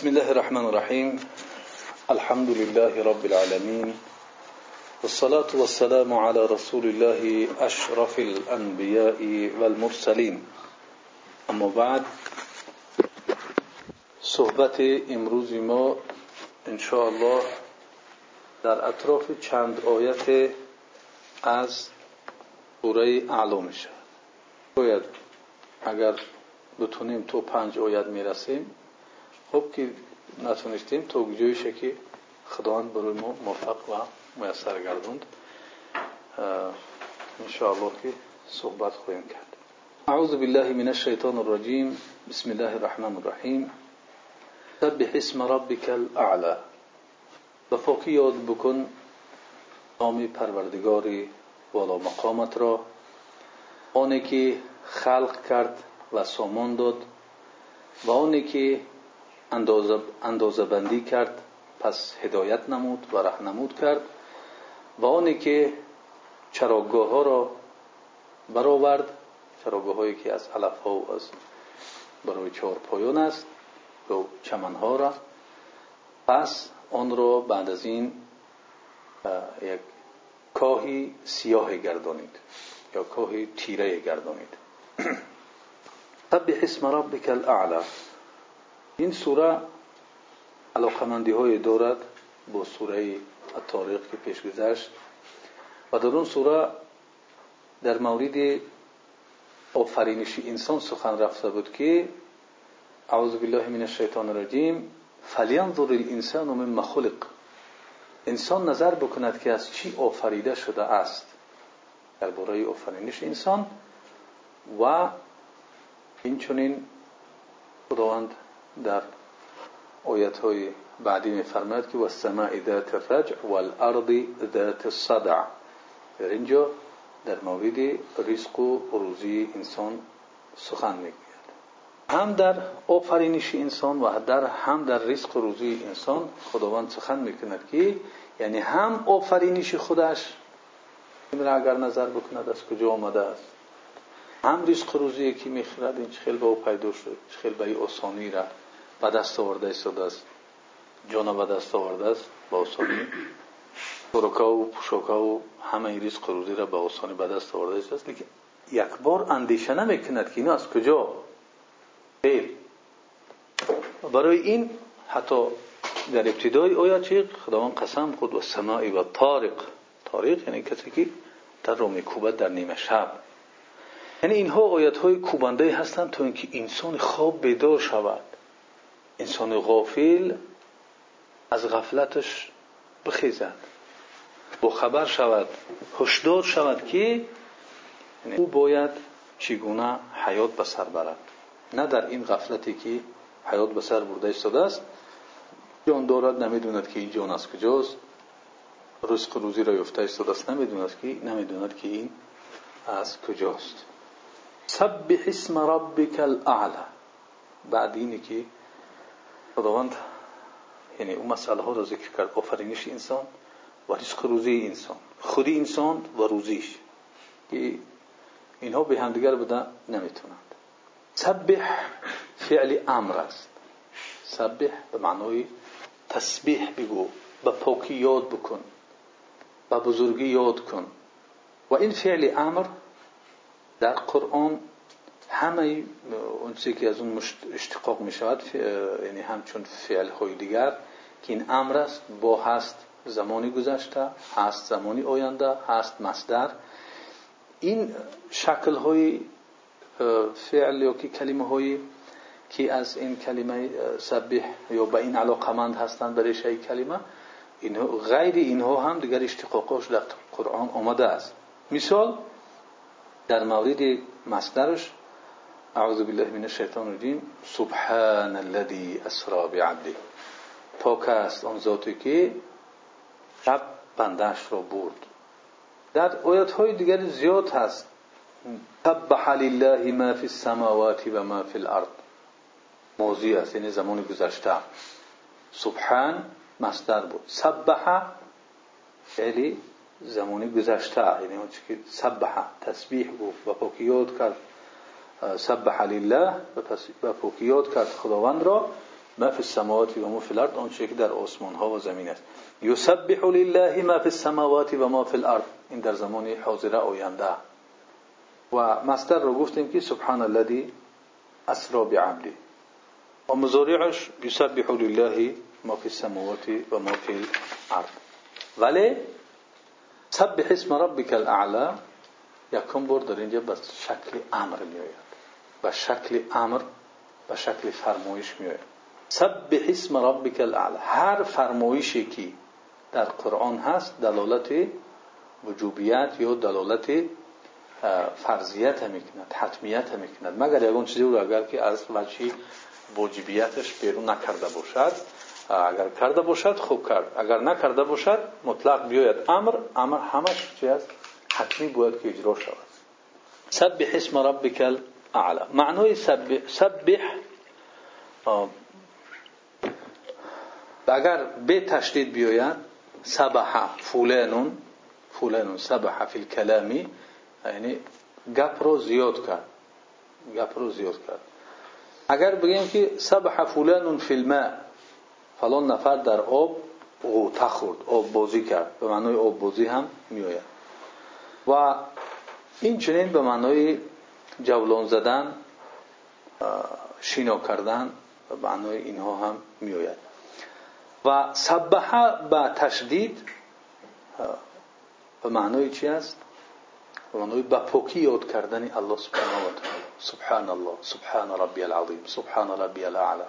بسم الله الرحمن الرحيم. الحمد لله رب العالمين. والصلاة والسلام على رسول الله أشرف الأنبياء والمرسلين. اما بعد صحبت امروز ما الله در اطراف چند آیت از سوره اعلا میشه. باید اگر بتونیم تو پنج آیت می‌رسیم خب که نتونستیم تا جایشه که خداوند برای ما موفق و میسر گردوند. انشاءالله که صحبت خواهیم کرد. اعوذ بالله من الشیطان الرجیم. بسم الله الرحمن الرحیم. سبح اسم ربك الاعلى و فاکی یاد بکن نام پروردگار والا مقامت را. آنی که خلق کرد و سامان داد و آنی که اندازه بندی کرد پس هدایت نمود و رهنمود کرد و آنی که چراگاه ها را برآورد چراگاه هایی که از علف ها و از برای چهار پایان است و چمن ها را پس آن را بعد از این یک کاهی سیاه گردانید یا کاهی تیره گردانید. سبح اسم ربک الاعلی این سوره علاقمندی های دارد با سوره التاریخ که پیش و در اون سوره در مورد آفرینش انسان سخن رفته بود که اعوذ بالله من الشیطان الرجیم فلینظر الانسان مما خلق. انسان نظر بکند که از چی آفریده شده است. درباره آفرینش انسان و این چنین خداوند در آیت های بعدی میفرماید که والسماء ذات الرجع والارض ذات الصدع در اینجا در مورد رزق و روزی انسان سخن می‌گوید. هم در آفرینش انسان و در هم در رزق و روزی انسان خداوند سخن می‌کند که یعنی هم آفرینش خودش این را اگر نظر بکند از کجا آمده است هم رزق روزی که می‌خورد این خیلی به او پیدا شد خیلی به آسانی را به دست آورده است. جان به دست آورده است با آسانی. خوراکا و پوشاکا همه رزق روزی را به آسانی به دست آورده است. لیکن یک بار اندیشه نمی‌کند که اینا از کجا. خیر. برای این حتی در ابتدای آیات چی خداوند قسم خود و سماعی و طارق. طارق یعنی کسی که در رو میکوبد در نیمه شب. یعنی اینها آیت های کوبنده هستند تا اینکه انسان خواب بیدار شود. انسان غافل از غفلتش بخیزد. با خبر شود هشدار شود که او باید چگونه حیات به سر برد. نه در این غفلتی که حیات به سر برده ایستاده است. جان دارد نمی‌دوند که این جان از کجاست. رزق روزی را یافته ایستاده است. نمی‌دوند که نمی‌دوند که این از کجاست. سبح اسم ربک الاعلى بعد اینی که خداوند یعنی اون مسئله ها را ذکر کرد. آفرینش انسان و رزق روزی انسان. خودی انسان و روزیش. که اینها به همدیگر بده نمی‌تونند. سبح فعل امر است. سبح به معنای تسبیح بگو. به پاکی یاد بکن. به بزرگی یاد کن. و این فعل امر در قرآن همه اون چیزی که از اون اشتقاق می شود یعنی همچون فعل های دیگر که این امر است با هست زمانی گذشته هست زمانی آینده هست مصدر. این شکل های فعل یا که کلمه های که از این کلمه سبح یا به این علاقمند هستند برای شای کلمه اینها غیر اینها هم دیگر اشتقاقاش در قرآن آمده است. مثال در مورد مصدرش اعوذ بالله من الشیطان الرجیم سبحان الذي اسرا بعبده. پاک است آن ذاتی که شب بندش را برد. در آیات های دیگر زیاد هست. سبح لله ما فی السماوات و ما فی الارض. موضوع است یعنی زمان گذشته. سبحان مصدر بود. سبح فعلی زمانی گذشته یعنی اون که سبح تسبیح گفت و پاکیات کرد. سبح لله و پاکیات کرد خداوند را. ما فی السماوات و ما فی الارض. اون که در آسمان ها و زمین است. یسبح لله ما فی السماوات و ما فی الارض. این در زمان حاضره آینده. و مستر رو گفتیم که سبحان الذي اسرا بعبده و مضارعش یسبح لله ما فی السماوات و ما فی الارض. ولی سبح اسم ربک الاعلى یکم بار در اینجا به شکل امر میآید. به شکل امر به شکل فرمایش میآید. سبح اسم ربک الاعلى هر فرمایشی که در قرآن هست دلالت وجوبیت یا دلالت فرضیت می‌کند حتمیت می‌کند. مگر یگون چیزی رو اگر که از وجه واجبیتش بیرون نکرده باشد اگر کرده باشد خوب کرد. اگر نکرده باشد مطلق بیاید. امر امر همش چی است حتمی باید که اجرا شود. سبح اسم ربک الاعلى معنای سبح, سبح اگر به تشدید بیاید سبح فلان فلان سبح فی الكلامی یعنی گپ رو زیاد کرد. گپ رو زیاد کرد. اگر بگیم که سبح فلان فی الماء فلان نفر در آب غوطه خورد آب بازی کرد. به معنای آب بازی هم میآید. و این چنین به معنای جولان زدن شینا کردن به معنای اینها هم میآید و سبحه به تشدید به معنای چی است به معنای به پوکی یاد کردن الله سبحانه و تعالی سبحان الله سبحان ربی العظیم سبحان ربی الاعلى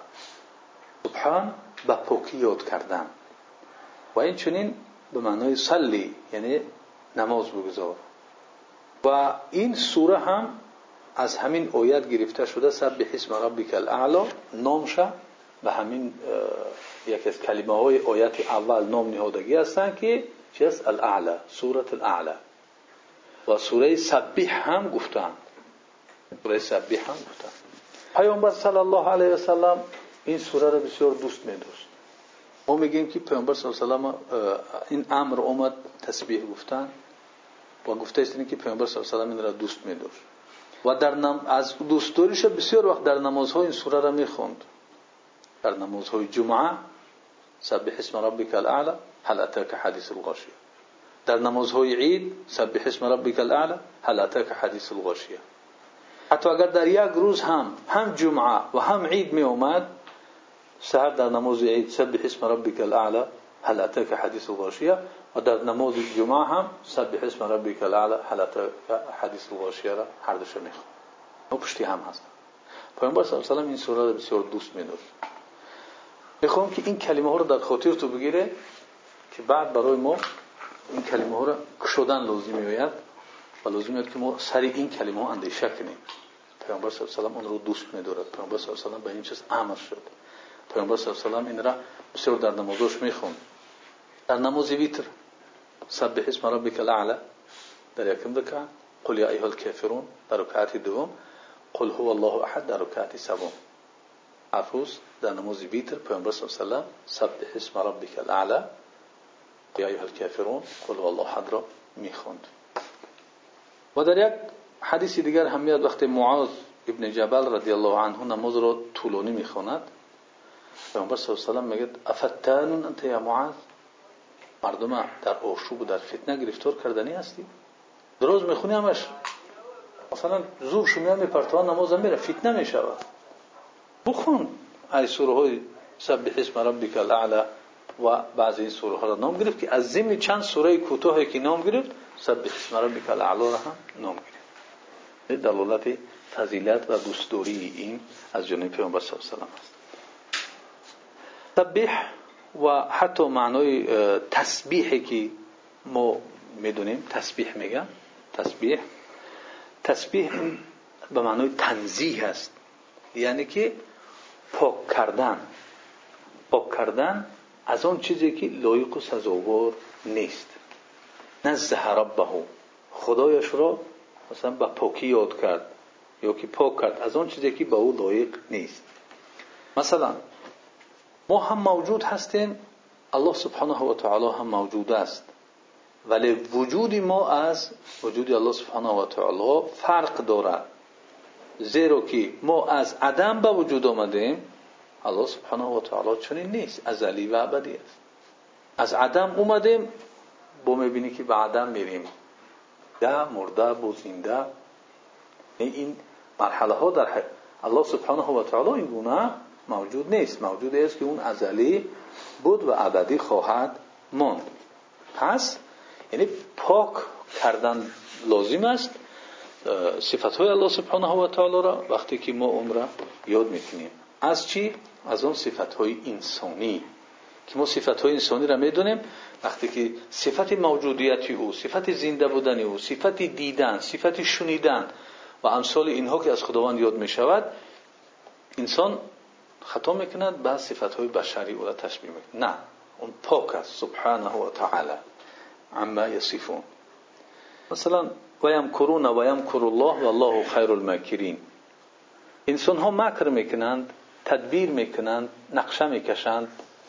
سبحان به پوکی یاد کردن و این چنین به معنای صلی یعنی نماز بگذار و این سوره هم از همین آیت گرفته شده سبح اسم ربک الاعلا. نامشه به همین یک از کلمه های آیت اول نام نهادگی هستند که چی است؟ الاعلا سورت الاعلا. و سوره سبح هم گفتند. سوره سبح هم گفتند. پیامبر صلی الله علیه و سلم این سوره را بسیار دوست می داشت ما میگیم که پیامبر صلی الله علیه و این امر اومد تسبیح گفتن. و گفته است که پیامبر صلی الله علیه و این را دوست می داشت و در نم... از دوستداریش بسیار وقت در نمازها این سوره را می‌خوند. در نمازهای جمعه سبح اسم ربک الاعلى هل اتاک حدیث الغاشیه. در نمازهای عید سبح اسم ربک الاعلى هل اتاک حدیث الغاشیه. حتی اگر در یک روز هم هم جمعه و هم عید می اومد سهر در نماز عید سبح اسم ربک الاعلى هل حدیث الغاشیه و در نماز جمعه هم. سبح اسم ربک الاعلى هل اتاک حدیث الغاشیه را هر دوش می‌خوان. و پشتی هم هست پیامبر صلی الله علیه و این سوره را بسیار دوست می‌داشت. می‌خوام که این کلمه ها رو در خاطر تو بگیره که بعد برای ما این کلمه ها رو کشودن لازم میآید. و لازم میاد که ما سر این کلمه ها اندیشه کنیم. پیامبر صلی الله علیه و اون رو دوست می‌دارد. پیامبر صلی الله علیه و به این چیز امر شد. پیامبر صلی الله علیه و این را بسیار در نمازش می‌خوند. در نماز ویتر سبح اسم ربک الاعلى در یکم رکعت قل یا ایها الکافرون در رکعت دوم قل هو الله احد در رکعت سوم افروز در نماز ویتر پیامبر صلی الله علیه و سبح اسم ربک الاعلى یا ایها الکافرون قل هو الله احد را می‌خوند و در یک حدیث دیگر هم میاد وقتی معاذ ابن جبل رضی الله عنه نماز را طولانی می‌خواند پیامبر صلی الله علیه و میگه افتان انت یا معاذ مردم در آشوب و در فتنه گرفتار کردنی هستی دراز می‌خونی همش. مثلا زور شمیان میپرتوان نماز میره فتنه می‌شود. بخون. ای سوره های سبح اسم ربک الاعلى و بعضی این سوره ها را نام گرفت که از ضمن چند سوره کوتاهی که نام گرفت سبح اسم ربک الاعلى را هم نام گرفت. دلالت فضیلت و دوستداری این از جانب پیامبر صلی الله علیه و است. تسبیح و حتی معنای تسبیحی که ما می‌دونیم تسبیح میگن تسبیح. تسبیح به معنای تنزیه است. یعنی که پاک کردن. پاک کردن از آن چیزی که لایق و سزاوار نیست. نزه ربه خدایش را مثلا به پاکی یاد کرد یا که پاک کرد. از آن چیزی که به او لایق نیست. مثلا ما هم موجود هستیم. الله سبحانه و تعالی هم موجود است. ولی وجود ما از وجود الله سبحانه و تعالی فرق دارد زیرا که ما از عدم به وجود آمدیم الله سبحانه و تعالی چنین نیست. ازلی و ابدی است. از عدم اومدیم با می‌بینی که به عدم میریم. ده مرده بود زنده این مرحله ها در الله سبحانه و تعالی این گونه موجود نیست. موجود است که اون ازلی بود و ابدی خواهد ماند. پس یعنی پاک کردن لازم است. صفت های الله سبحانه و تعالی را وقتی که ما اون را یاد می‌کنیم. از چی؟ از اون صفت های انسانی. که ما صفت های انسانی را می‌دونیم وقتی که صفت موجودیتی او صفت زنده بودن او صفت دیدن صفت شنیدن و امثال اینها که از خداوند یاد می شود انسان خطا می‌کند بعد صفت های بشری او را تشبیه می‌کند. نه اون پاک است سبحانه و تعالی. عما یصفون. مثلا ویمکرون ویمکر الله و الله خیر المکرین انسان ها مکر می‌کنند تدبیر می‌کنند نقشه می‌کشند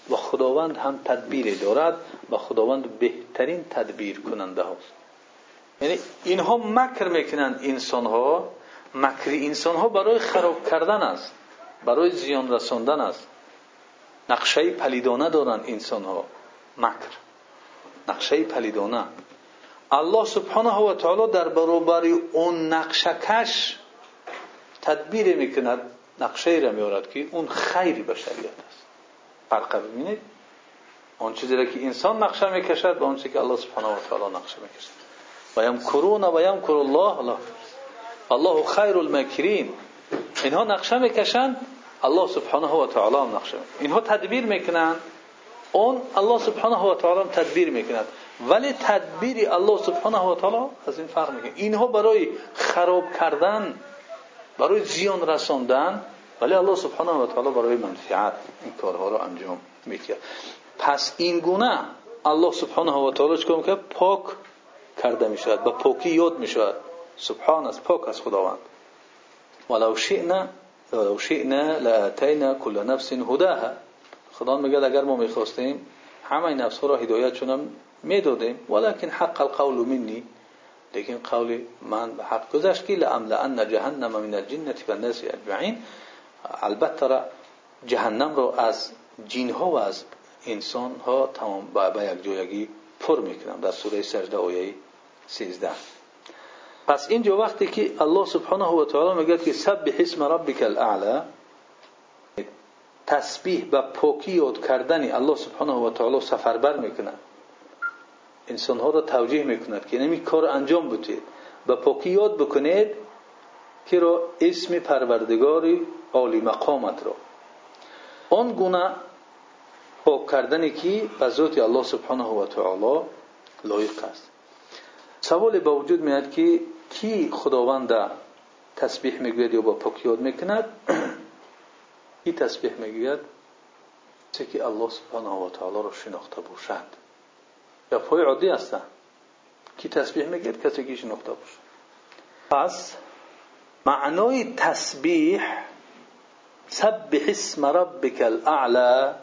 و خداوند هم تدبیر دارد و خداوند بهترین تدبیر کننده هاست. یعنی اینها مکر می‌کنند انسان ها مکر انسان ها برای خراب کردن است. برای زیان رساندن است نقشه پلیدانه دارند انسان ها مکر. نقشه پلیدانه. الله سبحانه و تعالی در برابر اون نقشه کش تدبیر می‌کند. نقشه را میارد که اون خیر بشریت است. فرق ببینید. آن چیزی را که انسان نقشه می‌کشد و آن چیزی که الله سبحانه و تعالی نقشه می‌کشد. و یمکرون و یمکر الله. الله الله خیر المکرین اینها نقشه می‌کشند الله سبحانه و تعالی هم نقشه اینها تدبیر می‌کنند اون الله سبحانه و تعالی هم تدبیر می‌کند ولی تدبیر الله سبحانه و تعالی از این فرق می‌کنه اینها برای خراب کردن برای زیان رساندن ولی الله سبحانه و تعالی برای منفعت این کارها رو انجام می‌کرد پس این گونه الله سبحانه و تعالی چکار می‌کرد پاک کرده می‌شود با پاکی یاد می‌شود سبحان است پاک از خداوند ولو شئنا ولو شئنا لاتینا كل نفس هداها. خدا میگه اگر ما می‌خواستیم همه نفس را هدایتشون می‌دادیم ولكن حق القول منی. لیکن قول من به حق گذشت که لاملأن جهنم من الجنة والناس اجمعین. البته را جهنم رو از جین ها و از انسان ها تمام به یک جایگی پر می‌کنم. در سوره سجده آیه 13 پس اینجا وقتی که الله سبحانه و تعالی میگه که سبح اسم ربک الاعلى تسبیح و پاکی یاد کردن الله سبحانه و تعالی سفربر می‌کنه. انسان ها را توجیه می‌کند که نمی کار انجام بتید و پاکی یاد بکنید که را اسم پروردگاری عالی مقامت را آن گونه پاک کردنی که به ذات الله سبحانه و تعالی لایق است. سوال با وجود میاد که کی خداوند تسبیح می‌گوید یا با پاکی یاد می‌کند؟ کی تسبیح می‌گوید؟ چه که الله سبحانه و تعالی را شناخته یا پای عادی هستن کی تسبیح می‌گوید؟ کسی که شناخته باشد. پس معنای تسبیح سبح اسم ربک الاعلى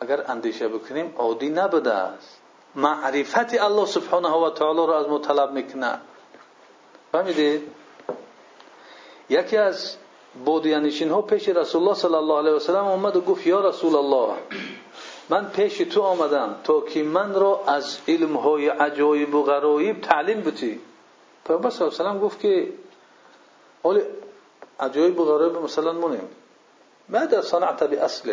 اگر اندیشه بکنیم عادی نبوده است. معرفت الله سبحانه و تعالی را از ما طلب می‌کنه یکی از بودیانشین ها پیش رسول الله صلی الله علیه و سلم اومد و گفت یا رسول الله من پیش تو آمدم تا که من را از علم های عجایب و غرایب تعلیم بتی پیامبر صلی الله علیه و سلم گفت که حال عجایب و غرایب مثلا مونیم بعد صنعت به اصل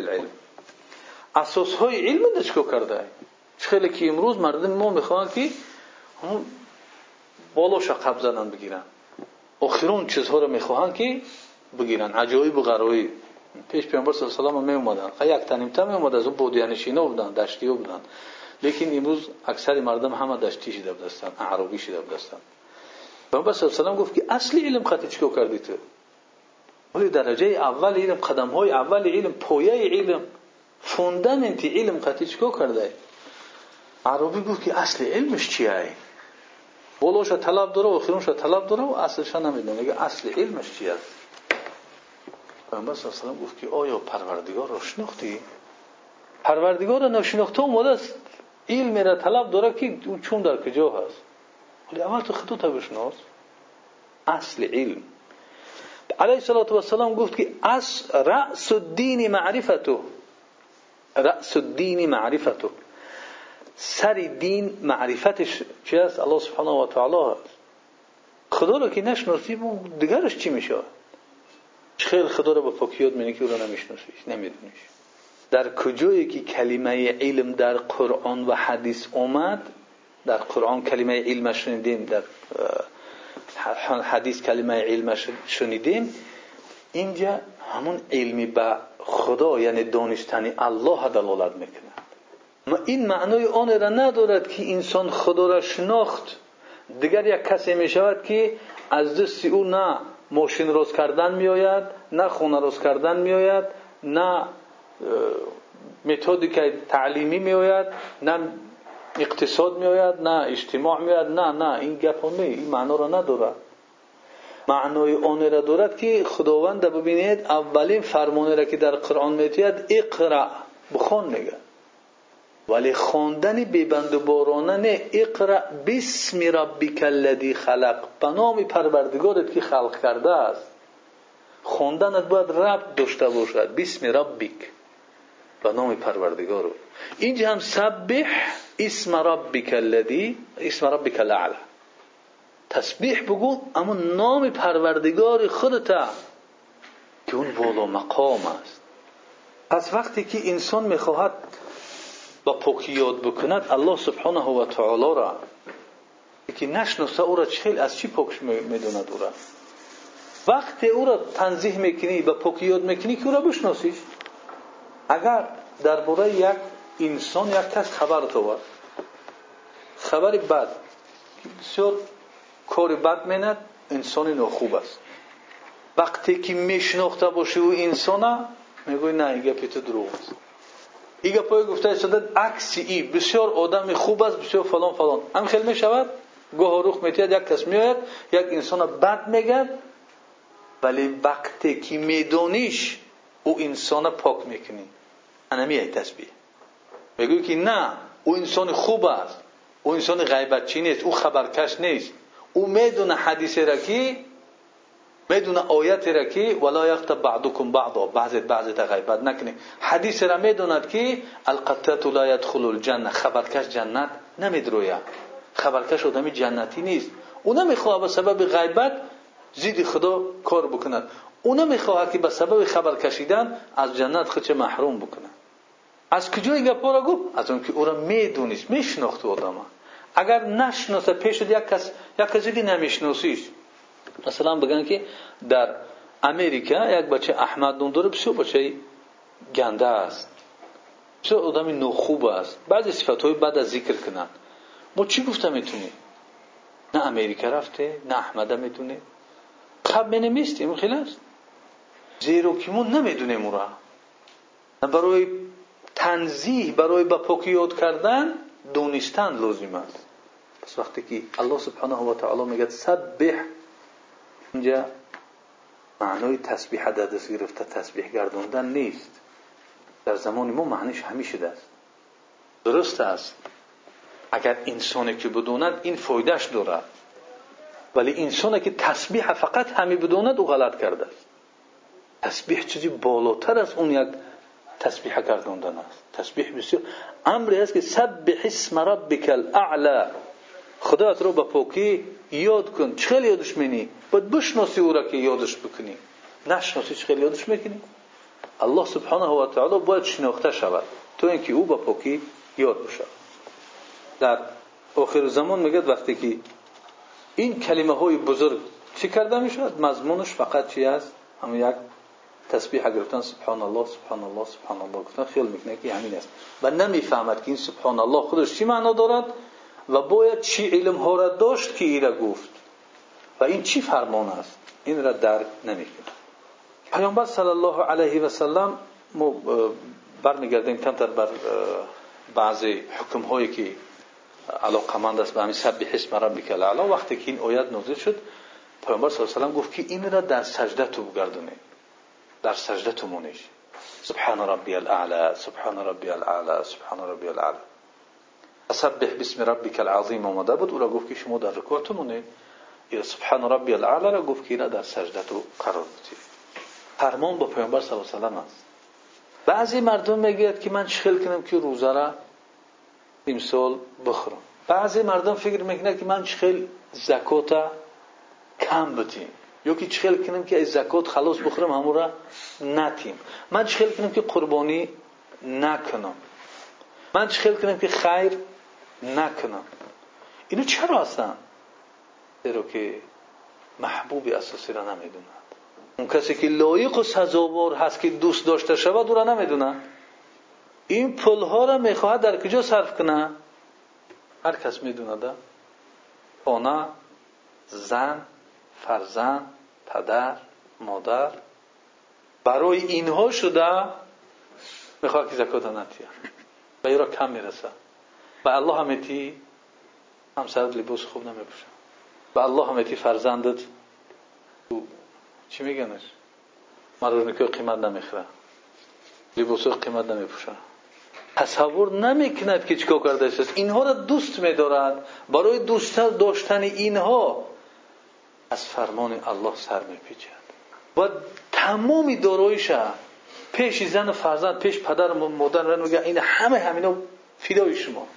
بالوش قبض زدن بگیرن آخرون چیزها رو می‌خواهن که بگیرن عجایب و غرایب پیش پیامبر صلی الله علیه و می اومدن یک تنیمتا می اومد از اون بودیانشینا بودن دشتی بودن لیکن امروز اکثر مردم همه دشتی شده بودستن اعرابی شده بودستن پیامبر صلی الله علیه و گفت که اصلی علم خاطر چیکار کردی تو ولی درجه اول علم قدم های اول علم پایه علم فوندامنت علم خاطر چیکار کرده عربی گفت که اصل علمش چیه بولوش طلب داره و آخرونش طلب داره و اصلش نمی‌دونه. میگه اصل علمش چی است پیامبر صلی الله گفت که آیا پروردگار رو شناختی؟ پروردگار رو نشناخته اومده است علم را طلب داره که چون در کجا هست؟ ولی اول تو خودت بشناس. اصل علم. علیه الصلاة و السلام گفت که از رأس الدین معرفتو رأس الدین معرفتو سر دین معرفتش چی است الله سبحانه و تعالی خدا رو که نشناسیم دیگرش چی میشه؟ خیلی خدا رو با پاکیات میگه که او رو نمیشناسیش نمیدونیش. در کجایی که کلمه علم در قرآن و حدیث اومد؟ در قرآن کلمه علم شنیدیم در حدیث کلمه علم شنیدیم. اینجا همون علمی به خدا یعنی دانستن الله دلالت می‌کنه. این معنای آن را ندارد که انسان خدا را شناخت. دیگر یک کسی می شود که از دست او نه ماشین روز کردن میآید نه خونه روز کردن میآید نه متدیک تعلیمی میآید نه اقتصاد میآید نه اجتماع میآید نه نه. این گپ این معنا را ندارد. معنای آن را دارد که خداوند ببینید اولین فرمانی را که در قرآن میتید اقرا بخون میگه. ولی خواندن بیبند و بارانه نه. اقرا بسم ربک الذی خلق. به نام پروردگارت که خلق کرده است. خواندنت باید رب داشته باشد. بسم ربک. به نام پروردگار اینجا هم سبح اسم ربک الذی اسم ربک الاعلى تسبیح بگو اما نام پروردگار خودت که اون بالا مقام است. پس وقتی که انسان می‌خواهد پاکی یاد بکند الله سبحانه و تعالی را. که نشناسه او را چخیل از چی پاکش می‌دوند او را؟ وقتی او را تنظیح می‌کنی با پاکی یاد می‌کنی که او را بشناسیش. اگر درباره یک انسان یک کس خبر تو خبر بد بسیار کار بد میند انسان ناخوب است. وقتی که میشناخته باشی او انسان میگوی نه این گپی تو دروغ است این گپای گفته است عکس ای بسیار آدم خوب است بسیار فلان فلان هم خیلی می‌شود گاه رخ میتید یک کس میآید یک انسان بد میگد ولی وقتی که میدونیش او انسان پاک می‌کنی انمی ای تسبیح میگوی که نه او انسان خوب است او انسان غیبتچی نیست او خبرکش نیست او می‌دونه حدیث را که می‌دونه آیت را که ولا یغتب بعضکم بعضا. بعض بعض غیبت نکنه حدیث را می‌دوند که القتات لا يدخل الجنه خبرکش جنت نمیدروید خبرکش آدمی جنتی نیست. او نمی‌خواد به سبب غیبت زید خدا کار بکند. او نمی‌خواد که به سبب خبر کشیدن از جنت خودش محروم بکنه. از کجا این گپا را گفت؟ از اون که او را میدونیست. میشناخت آدم اگر نشناسه پیش یک کس یک کسی که نمیشناسیش مثلا بگن که در امریکا یک بچه احمد نون داره بسیار بچه گنده است بسیار آدمی نوخوب است بعضی صفت های بعد از ذکر کنن ما چی گفته می‌تونیم نه امریکا رفته نه احمد می‌تونه خب می نمیستیم خیلی است زیرا که ما نمی‌دونیم او را برای تنزیح برای با پاکی یاد کردن دونستن لازم است پس وقتی که الله سبحانه و تعالی میگه سبح اینجا معنای تسبیح در دست گرفته تسبیح گردوندن نیست. در زمان ما معنیش همیشه است درست است. اگر انسانی که بدوند این فایدهش دارد. ولی انسانی که تسبیح فقط همی بدوند او غلط کرده است. تسبیح چیزی بالاتر از اون یک تسبیح گردوندن است. تسبیح بسیار امری است که سبح اسم ربک الاعلى خدا رو با پاکی یاد کن چخیل یادش مینی باید بشناسی او را که یادش بکنی نشناسی چخیل یادش می‌کنی الله سبحانه و تعالی باید شناخته شود تو اینکه او با پاکی یاد بشه در آخر زمان میگه وقتی که این کلمه های بزرگ چی کرده می‌شد مضمونش فقط چی است همون یک تسبیح گرفتن سبحان الله سبحان الله سبحان الله گفتن خیال می‌کنه که همین است و نمی‌فهمد که این سبحان الله خودش چی معنا دارد و باید چی علم را داشت که ایره گفت. و این چی فرمان است؟ این را درک نمی‌کنه پیامبر صلی الله علیه و سلم ما برمیگردیم کمتر بر بعضی حکم هایی که علاقمند است به همین سبح اسم ربک الاعلی وقتی که این آیت نازل شد پیامبر صلی الله علیه و سلم گفت که این را در سجده تو بگردونید در سجده تو مونیش. سبحان ربی الاعلى سبحان ربی الاعلى سبحان ربی الاعلى سبح بسم ربک العظیم آمده بود او را گفت که شما در رکوع مونید یا سبحان ربی الاعلا را گفت که اینا در سجده تو قرار بدید فرمان با پیامبر صلی الله علیه و است. بعضی مردم می‌گوید که من چخل کنم که روزه را امسال بخورم. بعضی مردم فکر می‌کنه که من چخل زکات کم بدیم یا که چخل کنم که از زکات خلاص بخورم همون را نتیم. من چخل کنم که قربانی نکنم. من چخل کنم که خیر نکنم. اینو چرا هستن زیرا که محبوب اساسی را نمی‌دونند. اون کسی که لایق و سزاوار هست که دوست داشته شود او را نمی‌دونند. این پول ها را می‌خواهد در کجا صرف کنه؟ هر کس می‌دوند خانه زن فرزند پدر مادر. برای اینها شده می‌خواد که زکات نتیه. و این را کم می‌رسه. و الله همیتی همسرت لباس خوب نمیپوشه. و الله همیتی فرزندت چی میگنش؟ مرونکه قیمت نمی‌خوره لباس قیمت نمیپوشه. تصور نمی‌کند که چیکار کرده است. اینها را دوست میدارد. برای دوست داشتن اینها از فرمان الله سر میپیچد. و تمامی دارایش پیش زن و فرزند پیش پدر و مادر میگه این همه همینا فدای شما.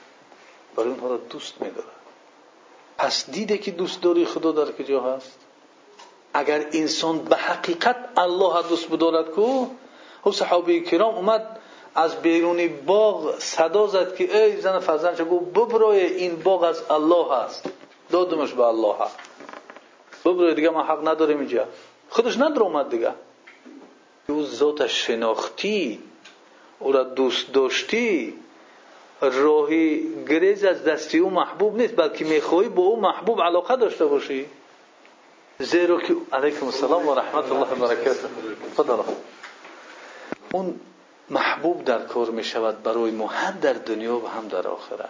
برای اونها را دوست میدارد پس دیده که دوست داری خدا در کجا هست؟ اگر انسان به حقیقت الله دوست بدارد کو او صحابه کرام اومد از بیرونی باغ صدا زد که ای زن فرزندش گو ببرای این باغ از الله هست. دادمش به الله. ببرای دیگه ما حق نداریم اینجا. خودش نداره اومد دیگه. او ذات شناختی او را دوست داشتی راهی گریز از دستی او محبوب نیست بلکه میخوایی با او محبوب علاقه داشته باشی. زیرا که علیکم السلام و رحمت الله و برکاته. اون محبوب در کار می شود برای ما هم در دنیا و هم در آخرت.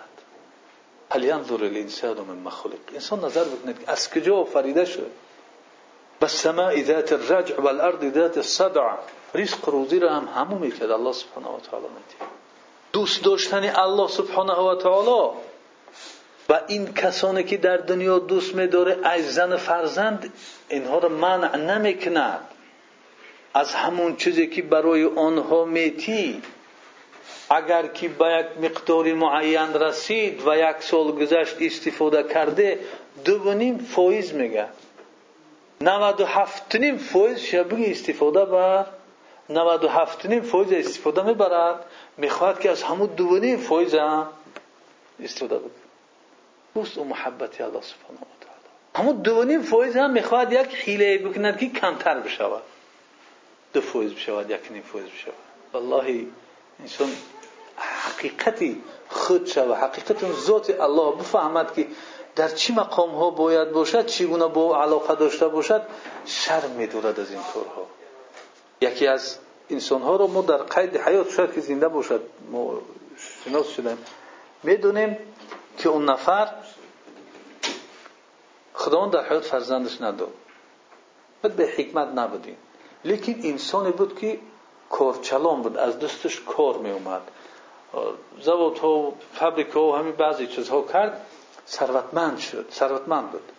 هل ینظر الانسان من مخلق انسان نظر بکنید از کجا آفریده شد؟ و سماء ذات الرجع و الارض ذات الصدع رزق روزی را هم همو می‌کرد. الله سبحانه و تعالی می‌دید دوست داشتن الله سبحانه و تعالی. و این کسانی که در دنیا دوست میداره از زن فرزند اینها را منع نمی‌کند از همون چیزی که برای آنها میتی. اگر که به یک مقدار معین رسید و یک سال گذشت استفاده کرده دو نیم فایز میگه 97 نیم فایز شبیه استفاده بر 97 نیم فایز استفاده می‌برد. می‌خواد که از همون دو نیم فایز هم استفاده بکنه. دوست و محبت الله سبحانه و تعالی. همون دو نیم فایز هم می‌خواد یک حیله بکند که کمتر بشود. دو فایز بشود یک نیم فایز بشود. والله انسان حقیقتی خود شود. حقیقت ذات الله بفهمد که در چی مقام ها باید باشد چگونه با علاقه داشته باشد شرم میدورد از این کارها یکی از انسان ها رو ما در قید حیات شاید که زنده باشد. ما شناس شدیم. می‌دونیم که اون نفر خداوند در حیات فرزندش نداد به حکمت نبودیم. لیکن انسانی بود که کارچلان بود. از دستش کار می اومد زواد ها فابریک ها همین بعضی چیزها کرد ثروتمند شد ثروتمند بود.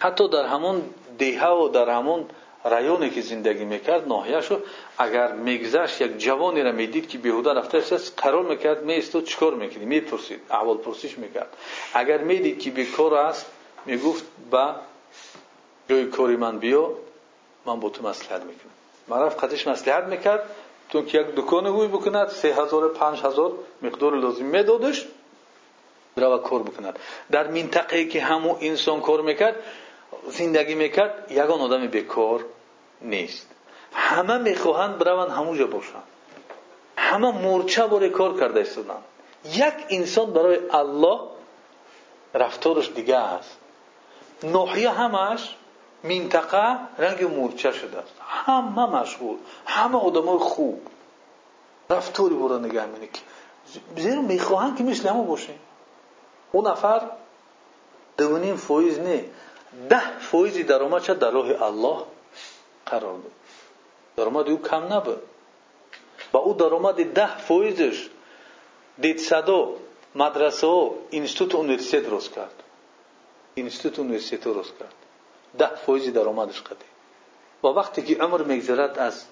حتی در همون دیه و در همون زندگی می‌کرد ناحیهشو اگر میگذشت یک جوانی را می‌دید که بیهوده رفته است قرار می‌کرد میستو چیکار می‌کنی می‌پرسید احوال پرسیش می‌کرد. اگر می‌دید که بیکار است می‌گفت با جای کاری من بیا من با تو مسلحت می‌کنم. من رفت قدش مسلحت می‌کرد تو که یک دکان گوی بکند سه هزار پنج هزار مقدار لازم میدادش برای کار بکند. در منطقه که همون انسان کار می‌کرد زندگی می‌کرد یگان آدم بیکار نیست. همه می‌خواهند بروند همونجا باشند. همه مورچه باره کار کرده استودند یک انسان برای الله رفتارش دیگه است. نوحیه همش منطقه رنگ مورچه شده است. همه مشغول همه آدمای خوب. رفتاری برو نگه که زیرا می‌خواهند که مثل همه باشه اون نفر دوونیم فویز نه ده فویزی شد در راه الله قرار داد. درآمد او کم نبود. با او درآمد ده فویزش دید صدا مدرسه ها اینستیتوت اونیورسیت درست کرد. اینستیتوت اونیورسیت درست کرد. ده فویزی در آمدش قدی و وقتی که عمر میگذرد از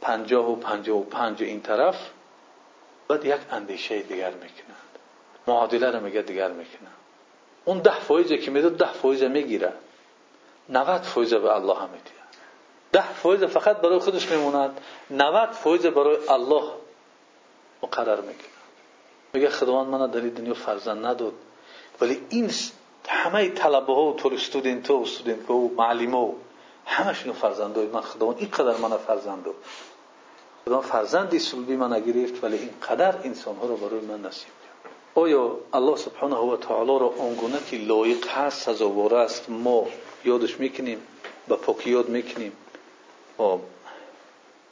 پنجاه و پنجاه و پنج این طرف بعد یک اندیشه اون ده فایزی که میده ده فایز می‌گیره. 90 فایز به الله هم میده. ده فایز فقط برای خودش میموند. 90 فایز برای الله مقرر می‌کنه میگه خداوند من در این دنیا فرزند نداد. ولی این همه طلبه ها و طور استودنت ها و استودنت ها و معلم ها همشون فرزند های من خداوند این قدر من فرزند داد. خداوند فرزندی سلبی من گرفت ولی این قدر انسان ها رو برای من نصیب آیا الله سبحانه و تعالی را آنگونه که لایق هست سزاوار است؟ ما یادش می‌کنیم با پاکی یاد می‌کنیم. خب.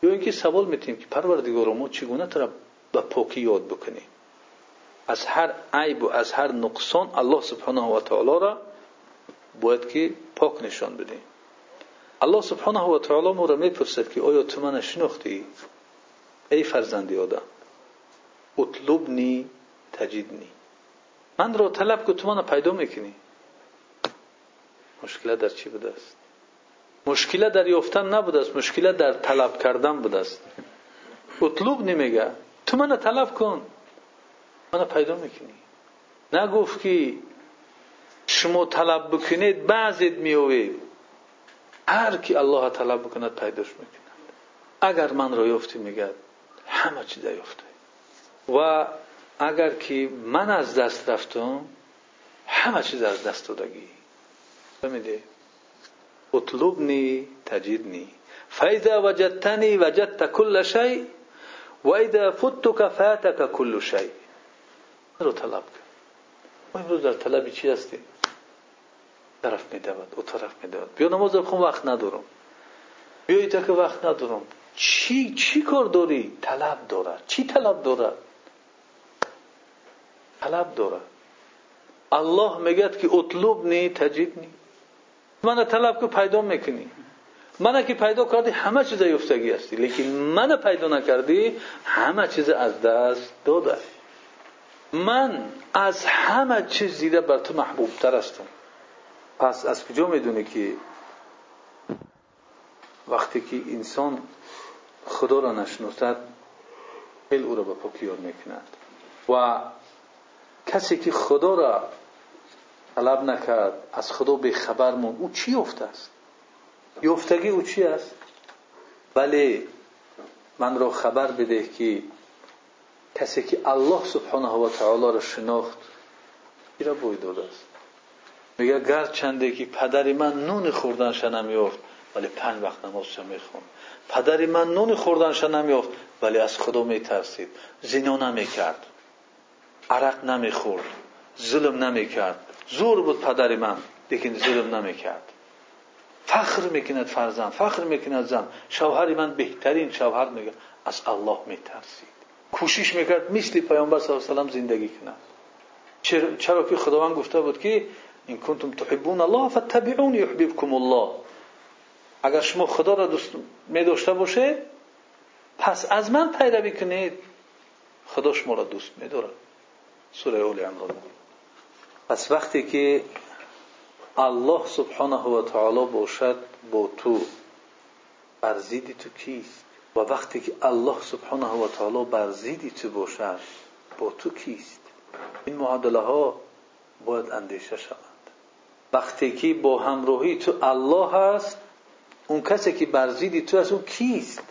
یا اینکه سوال میتیم که پروردگار ما چگونه تر به پاکی یاد بکنیم؟ از هر عیب و از هر نقصان الله سبحانه و تعالی را باید که پاک نشان بدیم. الله سبحانه و تعالی ما را می‌پرسد که آیا تو من شناختی؟ ای فرزندی آدم اطلبنی تجدنی من را طلب که تو پیدا می‌کنی. مشکل در چی بوده است؟ مشکل در یافتن نبوده است. مشکل در طلب کردن بوده است. اطلب نمیگه. تو من طلب کن. من پیدا می‌کنی. نگفت که شما طلب بکنید بعضید میوید هر کی الله طلب بکند پیداش می‌کند. اگر من را یافتی میگه همه چیز یافته. و اگر که من از دست رفتم همه چیز از دست دادگی فهمیده اطلبنی تجدنی فاذا وجدتنی وجدت كل شيء واذا فتك فاتك كل شيء. رو طلب کن. ما امروز در طلب چی هستیم طرف میدود او طرف میدود. بیا نماز بخون وقت ندارم. بیا ایتا که وقت ندارم. چی چی کار داری؟ طلب دارد. چی طلب دارد؟ که اطلبنی تجدنی من طلب که پیدا می‌کنی من که پیدا کردی همه چیز یفتگی هستی لیکن من پیدا نکردی همه چیز از دست داده من از همه چیز دیده بر تو محبوب تر هستم پس از کجا می‌دونی که وقتی که انسان خدا را نشناسد خیلی او را به پاکی یاد می‌کند و کسی که خدا را طلب نکرد از خدا به خبر مون او چی یافته است؟ یافتگی او چی است؟ ولی من را خبر بده که کسی که الله سبحانه و تعالی را شناخت این را بوی داده است؟ میگه گر چنده که پدر من نون خوردنش نمیافت ولی پنج وقت نمازش می‌خوند پدر من نون خوردنش نمیافت ولی از خدا میترسید. زنا نمی‌کرد. عرق نمی‌خورد ظلم نمی‌کرد. زور بود پدر من لیکن ظلم نمی‌کرد. فخر می‌کند فرزند فخر می‌کند زن. شوهر من بهترین شوهر میگه. از الله میترسید. کوشش می‌کرد مثل پیامبر صلی الله علیه و زندگی کنه چرا که خداوند گفته بود که این کنتم تحبون الله فتبعون یحببکم الله. اگر شما خدا را دوست می داشته باشه پس از من پیروی کنید. خدا شما را دوست می دارد سوره اول عمران پس وقتی که الله سبحانه و تعالی باشد با تو برزیدی تو کیست؟ و وقتی که الله سبحانه و تعالی بر ضد تو باشد با تو کیست؟ این معادله ها باید اندیشه شوند. وقتی که با همراهی تو الله هست اون کسی که بر ضد تو است اون کیست؟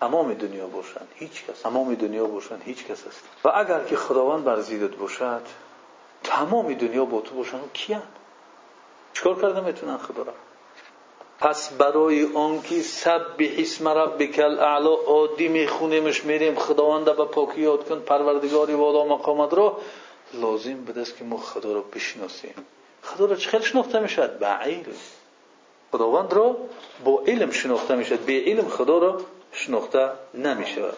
تمام دنیا باشند هیچ کس. تمام دنیا باشند هیچ کس است. و اگر که خداوند بر ضدت باشد تمام دنیا با تو باشند اون کیان؟ چیکار کرده می‌تونن خدا را؟ پس برای آنکه سبح اسم ربک الاعلا عادی میخونیمش میریم خداوند به پاکی یاد کن پروردگاری والا مقامت را. لازم بده است که ما خدا را بشناسیم. خدا را چه شناخته می‌شد به علم. خداوند را با علم شناخته شناخته نمی‌شود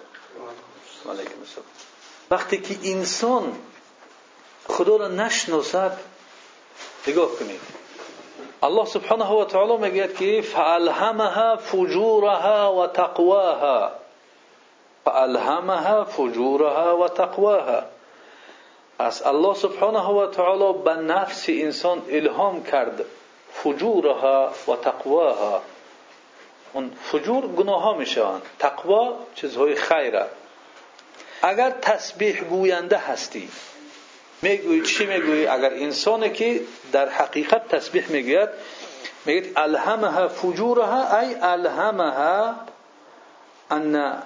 وقتی که انسان خدا را نشناسد نگاه کنید. الله سبحانه و تعالی میگه که فالهمها فجورها و تقواها. فالهمها فجورها و تقواها. از الله سبحانه و تعالی به نفس انسان الهام کرد. فجورها و تقواها. اون فجور گناه ها می‌شوند. تقوا چیزهای خیره. اگر تسبیح گوینده هستی می‌گویی چی می‌گویی؟ اگر انسانی که در حقیقت تسبیح می‌گوید میگید الهمها فجورها ای الهمها ان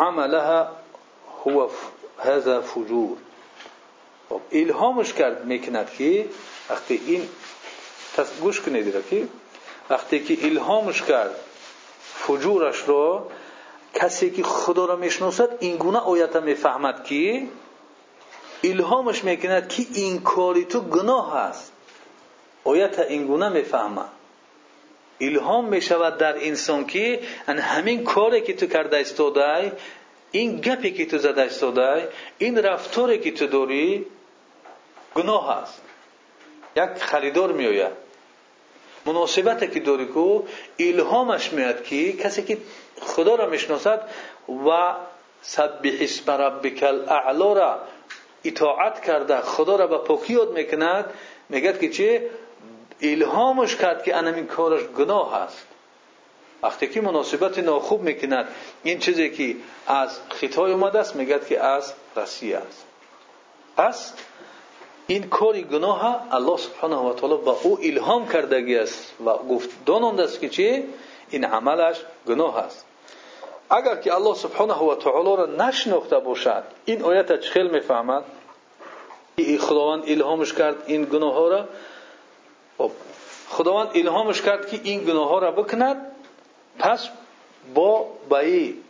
عملها هو هذا فجور. خب الهامش کرد می‌کند که وقتی این گوش کنید که وقتی که الهامش کرد فجورش رو کسی که خدا را می‌شناسد این گونه آیت می‌فهمد که الهامش می‌کند که این کاری تو گناه است. آیت این گونه می‌فهمد. الهام می‌شود در انسان که همین کاری که تو کرده استاده این گپی که تو زده استاده این رفتاری که تو داری گناه است. یک خریدار میآید. مناسبتی که داری کو الهامش میاد که کسی که خدا را می‌شناسد و سبح اسم ربک الاعلا را اطاعت کرده خدا را به پاکی می‌کند میگد که چه الهامش کرد که این کارش گناه است. وقتی که مناسبت ناخوب می‌کند این چیزی که از خطای اومده است میگد که از رسی است. پس این کاری گناه الله سبحانه و تعالی با او الهام کردگی است و گفت دانند است که چی؟ این عملش گناه است. اگر که الله سبحانه و تعالی را نشناخته باشد این آیت چخیل می‌فهمد؟ خداوند الهامش کرد این گناه ها را؟ خب، خداوند الهامش کرد که این گناه ها را بکند پس با بایی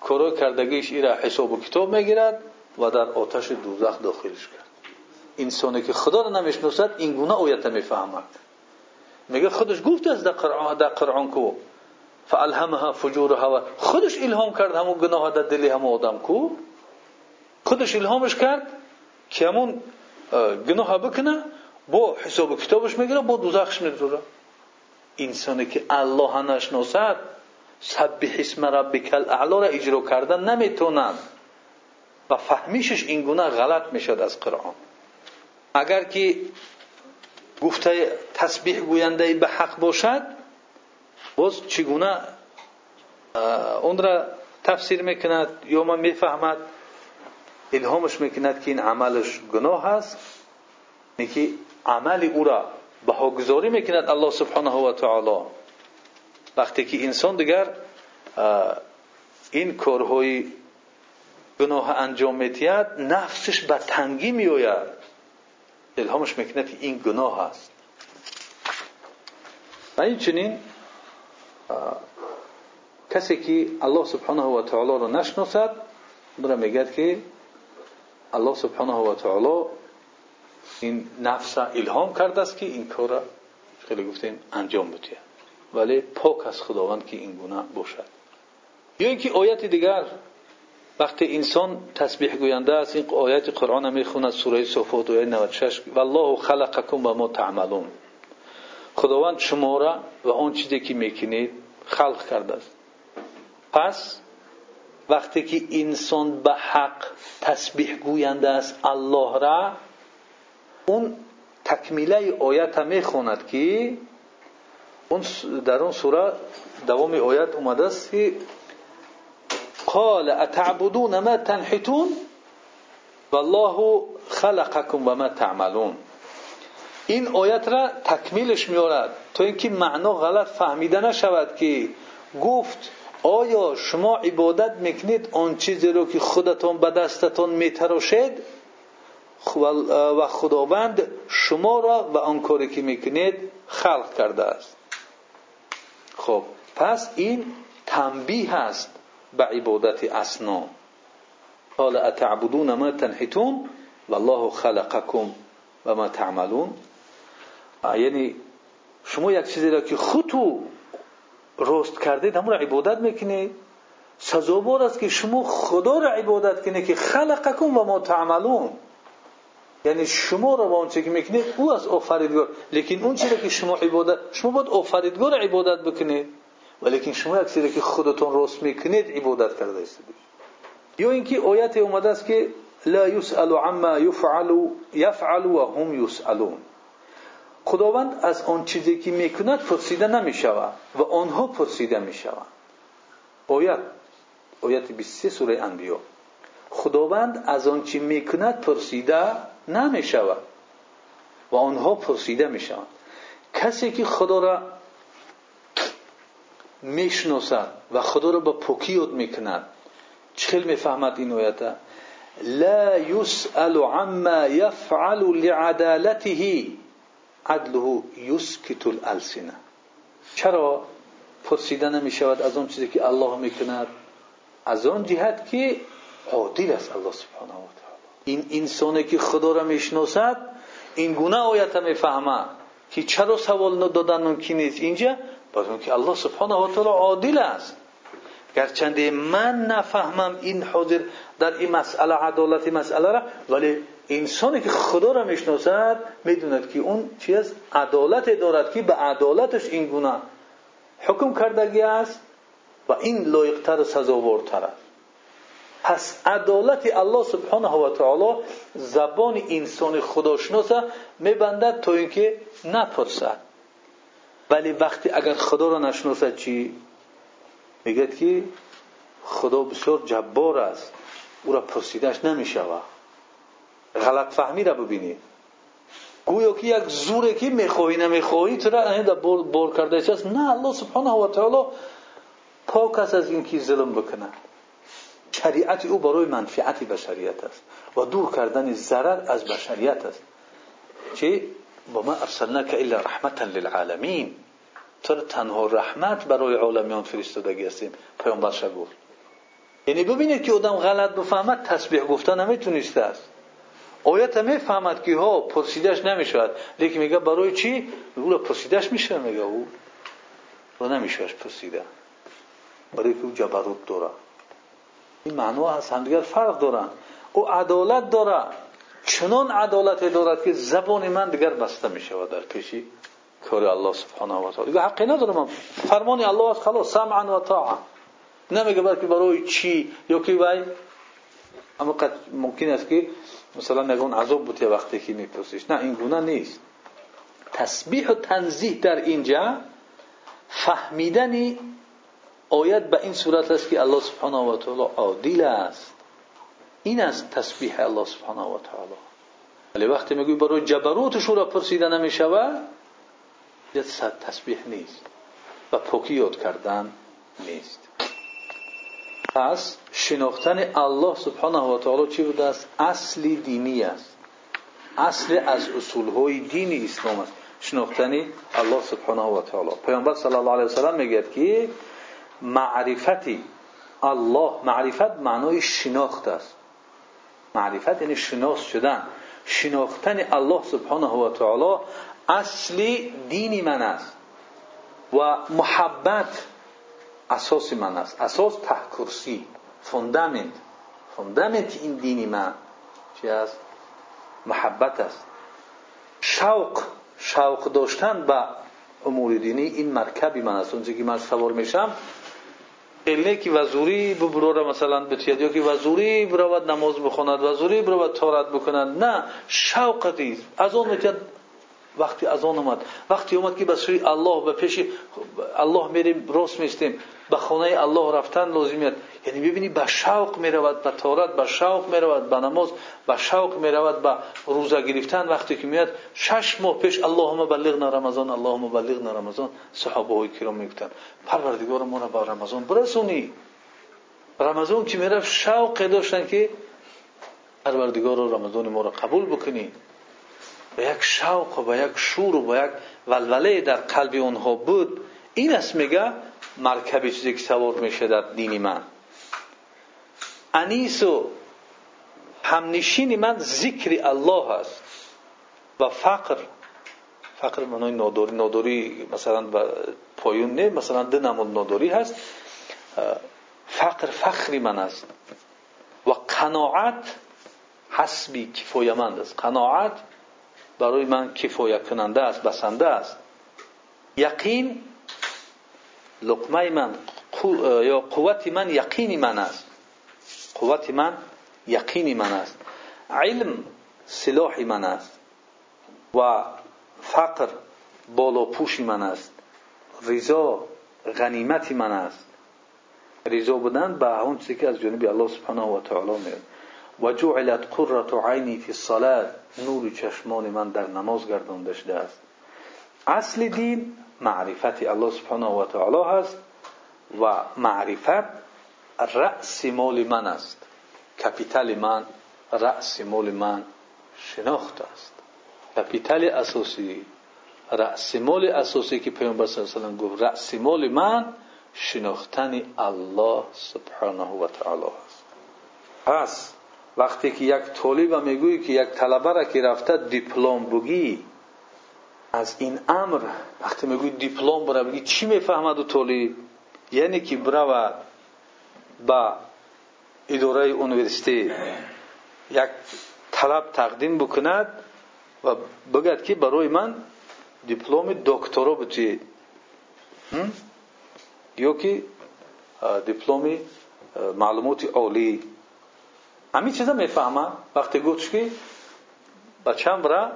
کارو کردگیش ایرا حساب و کتاب می‌گیرد و در آتش دوزخ داخلش کرد. که خدا را نمی‌شناسد این گونه آیت می‌فهمد میگه خودش گفت از در قرآن, در قرآن کو. فالهمها فجورها و خودش الهام کرد همون گناه در دل همون آدم کو. خودش الهامش کرد که همون گناه بکنه با حساب کتابش می‌گیره با دوزخش می‌گذاره انسانی که الله نشناسد سبح اسم ربک الاعلا را اجرا کردن نمی‌تونند و فهمیشش این گونه غلط می‌شد از قرآن. اگر که گفته تسبیح گوینده به حق باشد باز چگونه اون را تفسیر می‌کند یا ما می‌فهمد الهامش می‌کند که این عملش گناه است که عمل او را بهاگذاری می‌کند الله سبحانه و تعالی. وقتی که انسان دیگر این کارهای گناه انجام میتید نفسش به تنگی میآید. الهامش می‌کنه که این گناه است و این چنین کسی که الله سبحانه و تعالی را نشناسد را میگد که الله سبحانه و تعالی این نفس الهام کرده است که این کار را خیلی گفتیم انجام بده. ولی پاک از خداوند که این گونه باشد. یا اینکه آیت دیگر وقتی انسان تسبیح گوینده است این آیت قرآن می‌خوند سوره صفات آیه 96 والله خلقکم و ما تعملون. خداوند شما را و آن چیزی که می‌کنید خلق کرده است. پس وقتی که انسان به حق تسبیح گوینده است الله را اون تکمیله آیت می‌خواند که اون در اون سوره دوام آیت اومده است که قال اتعبدون ما تنحتون؟ والله خلقكم و ما تعملون. این آیت را تکمیلش میارد تا اینکه معنا غلط فهمیده نشود که گفت آیا شما عبادت می‌کنید آن چیزی رو که خودتان به دستتان میتراشید؟ و خداوند شما را و آن کاری که می‌کنید خلق کرده است. خب پس این تنبیه است به عبادت اصنام قال اتعبدون ما تنحتون والله خلقکم و ما تعملون. یعنی شما یک چیزی را که خودتو رست کردید همون را عبادت می‌کنید. سزاوار است که شما خدا را عبادت کنید که خلقکم و ما تعملون. یعنی شما را با چیزی که می‌کنید او از آفریدگار. لیکن اون چیزی که شما عبادت شما باید آفریدگار عبادت بکنید. ولیکن شما چیزی که خودتون راست می‌کنید عبادت کرده است یا اینکه آیت اومده است که لا یسأل عما یفعل یفعل و هم یسألون. خداوند از آن چیزی که می‌کند پرسیده نمی‌شود و آنها پرسیده می‌شوند. آیت آیت 23 سوره انبیا. خداوند از آن چی می‌کند پرسیده نمی‌شود و آنها پرسیده می‌شوند. کسی که خدا را می‌شناسد و خدا را به پوکی یاد می‌کند. چخیل می‌فهمد این آیت. لا يسأل عما يفعل لعدالته. عدله يسكت الالسنه چرا پرسیده نمی شود از آن چیزی که الله می‌کند؟ از آن جهت که عادل است الله سبحانه و تعالی. این انسانی که خدا را می‌شناسد این گونه آیت می‌فهمد. که چرا سوال دادن ممکن نیست؟ اینجا باز که الله سبحانه و تعالی عادل است. گرچنده من نفهمم این حاضر در این مسئله عدالت مسئله را ولی انسانی که خدا را می‌شناسد می‌دوند که اون چیز عدالت دارد که به عدالتش این گونه حکم کردگی است و این لایقتر سزاوارتر است. پس عدالت الله سبحانه و تعالی زبان انسان خداشناس میبندد تا اینکه نپرسد. ولی وقتی اگر خدا را نشناسد چی؟ میگد که خدا بسیار جبار است. او را پرسیدش نمی‌شود. غلط فهمی را ببینید گویا که یک زوره که می‌خواهی نمی‌خواهی تو را بور, بور کرده است نه الله سبحانه و تعالی پاک است از اینکه ظلم بکنه. شریعت او برای منفعت بشریت است و دور کردن ضرر از بشریت است. چی؟ با ما ارسلناک الا رحمتا للعالمین تو تنها رحمت برای عالمیان فرستادگی هستیم؟ پیامبر گفت؟ یعنی ببینید که آدم غلط بفهمد تسبیح گفتن نمی‌تونسته است. آیت می‌فهمد که ها پرسیدش نمی‌شود. لیکن میگه برای چی؟ او پرسیدش میشه میگه او. و نمیشوش پرسیده. برای که او جبروت داره. این معنا از همدیگر فرق دارن. او عدالت داره. چنان عدالت دارد که زبان من دیگر بسته می‌شود در پیشی کار الله سبحانه و تعالی. دیگه حقی ندارم. فرمان الله است خلاص سمعا و طاعه نمیگه بلکه برای چی یا که وای. اما ممکن است که مثلا نگون عذاب بوده وقتی که میپرسیش. نه این گونه نیست. تسبیح و تنزیح در اینجا فهمیدنی آیت به این صورت است که الله سبحانه و تعالی عادل است. این است تسبیح الله سبحانه و تعالی. ولی وقتی میگوی برای جبروتش را پرسیده نمی‌شود صد تسبیح نیست و پوکی یاد کردن نیست. پس شناختن الله سبحانه و تعالی چی بوده است؟ اصلی دینی است. اصل از اصولهای دین اسلام است. شناختن الله سبحانه و تعالی. پیامبر صلی الله علیه و سلم میگه که معرفتی الله معرفت معنای شناخت است. معرفت یعنی شناس شدن شناختن الله سبحانه و تعالی اصلی دینی من است و محبت اساس من است. اساس ته کرسی فوندامنت فوندامنت این دینی من چی است؟ محبت است. شوق شوق داشتن به امور دینی این مرکبی من است. که من سوار میشم خیلی که وزوری ببروره مثلا بتید یا که وزوری برود نماز بخواند وزوری برود تارت بکند؟ نه شوق از اون میتید وقتی از آن اومد. وقتی اومد که به سوی الله به پیش الله میریم راست میستیم. به خانه الله رفتن لازمیت یعنی ببینی به شوق می‌رود به تارت به شوق می‌رود به نماز به شوق می‌رود به روزه گرفتن وقتی که میاد. شش ماه پیش اللهم بلغنا رمضان اللهم بلغنا رمضان. صحابه های کرام می‌گفتن پروردگار ما را به رمضان برسونی. رمضان که می‌رفت؟ شوق داشتن که پروردگار رمضان ما را قبول بکنی. و یک شوق و یک شور و یک ولوله در قلب اونها بود. این است میگه مرکب چیزی که سوار میشه در دین من. انیس و همنشین من ذکر الله است. و فقر. فقر منای ناداری. ناداری مثلا پایون نه مثلا ده نمود ناداری هست. فقر فخری من است. و قناعت حسبی کفایمند است. قناعت برای من کفایت کننده است بسنده است. یقین لقمه من یا قوت من یقینی من است. قوت من یقینی من است. علم سلاح من است. و فقر بالا پوشی من است. رضا غنیمتی من است. رضا بودن به اون چیزی که از جانب الله سبحانه و تعالی میاد. و جعلت قرة عینی فی الصلاه نور چشمان من در نماز گردانده شده است اصل دین معرفت الله سبحانه و تعالی هست. و معرفت رأس مال من است. کپیتال من رأس مال من شناخت است. کپیتال اساسی رأس مال اساسی که پیامبر صلی الله علیه و گفت رأس مال من شناختن الله سبحانه و تعالی است. پس وقتی که یک طالب می‌گویی که یک طلبه را که رفته دیپلم بگی از این امر وقتی میگوی دیپلم برای بگی چی می‌فهمد و طالب؟ یعنی که برود با اداره اونیورسیتی یک طلب تقدیم بکند و بگد که برای من دیپلم دکترا بتوی یا که دیپلم معلومات عالی همین چیزا می‌فهمم وقتی گفتش که بچم برا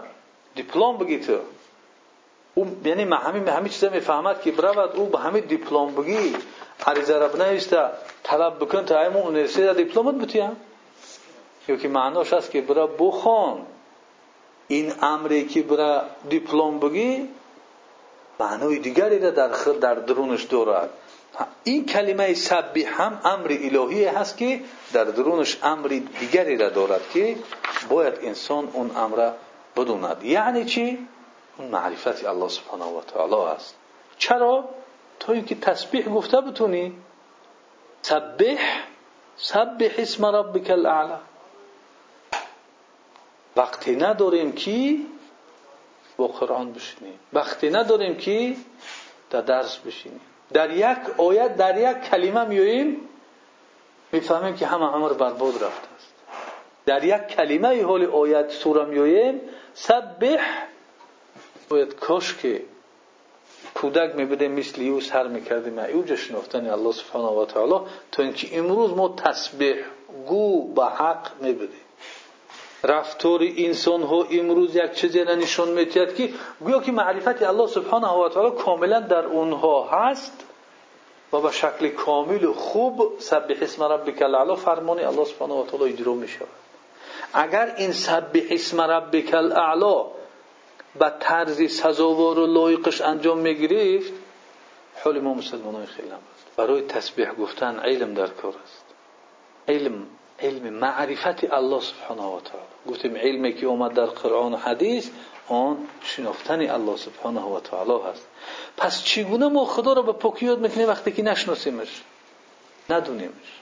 دیپلم بگی تو او یعنی همین همین چیزا می‌فهمد که برود او به همین دیپلم عریضه را بنویسته طلب بکن تا همون اونیورسیته دیپلمت بتیم یا؟ که معناش هست که برا بخون. این امری که برا دیپلم بگی معنای دیگری را در در درونش دارد این کلمه سبی هم امر الهی هست که در درونش امر دیگری را دارد که باید انسان اون امر بدوند. یعنی سبحانه و است چرا؟ تا اینکه تسبیح گفته بتونی سبح سبح اسم ربک الاعلى وقتی نداریم که با قرآن بشینیم. وقتی نداریم که در درس بشینیم. در یک آیت در یک کلمه میاییم می‌فهمیم که همه عمر برباد رفته است. در یک کلمه حال آیت سوره میاییم سبح باید کاش که کودک میبوده مثل یو سر می‌کردیم او شناختن الله سبحانه و تعالی. تا اینکه امروز ما تسبیح گو به حق میبودیم رفتار انسان ها امروز یک چیزی را نشان میتید که گویا که معرفت الله سبحانه و تعالی کاملا در اونها هست و به شکل کامل خوب سبح اسم ربک الاعلی فرمان الله سبحانه و تعالی اجرا می شود اگر این سبح اسم ربک الاعلی به طرز سزاوار و لایقش انجام می حال ما مسلمان خیلی برای تسبیح گفتن علم در کار است. علم علم معرفت الله سبحانه و تعالی. گفتیم علمی که اومد در قرآن و حدیث آن شناختن الله سبحانه و تعالی هست. پس چگونه ما خدا رو به پاکی یاد می‌کنیم وقتی که نشناسیمش؟ ندونیمش.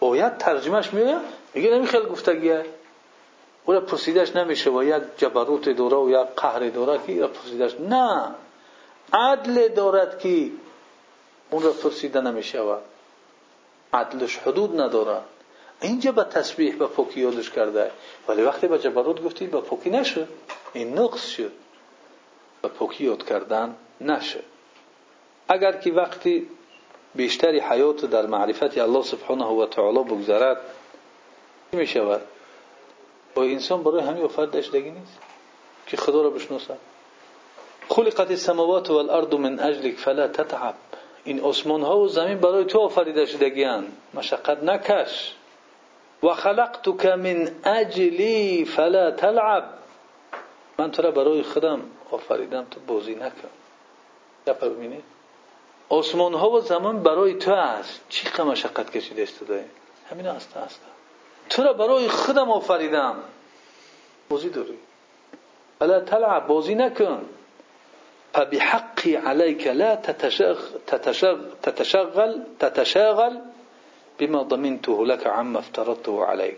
باید ترجمهش میگه؟ میگه نمی خیلی گفتگیه او را نمیشه و یک جبروت دوره و یک قهر دوره که را نه. عدل دارد که اون را نمیشه و عدلش حدود ندارد. اینجا به تسبیح به پاکی یادش کرده. ولی وقتی به جبروت گفتی به پاکی نشد این نقص شد به پاکی یاد کردن نشد اگر که وقتی بیشتری حیات در معرفت الله سبحانه و تعالی بگذرد چی می شود با انسان برای همین وفت داشتگی نیست. که خدا را بشناسد. خلقت السماوات والارض من اجلك فلا تتعب. این آسمان ها و زمین برای تو آفریده شدگی مشقت نکش. و خلقتك من اجلی فلا تلعب. من تو را برای خودم آفریدم تو بازی نکن. گپ ببینید آسمان ها و زمان برای تو است. چی مشقت کشیده است همین است است تو را برای خودم آفریدم؟ بازی داری. فلا تلعب بازی نکن. فبحقی علیک لا تتشغل تتشغل بما ضمنته لك عما افترضته عليك.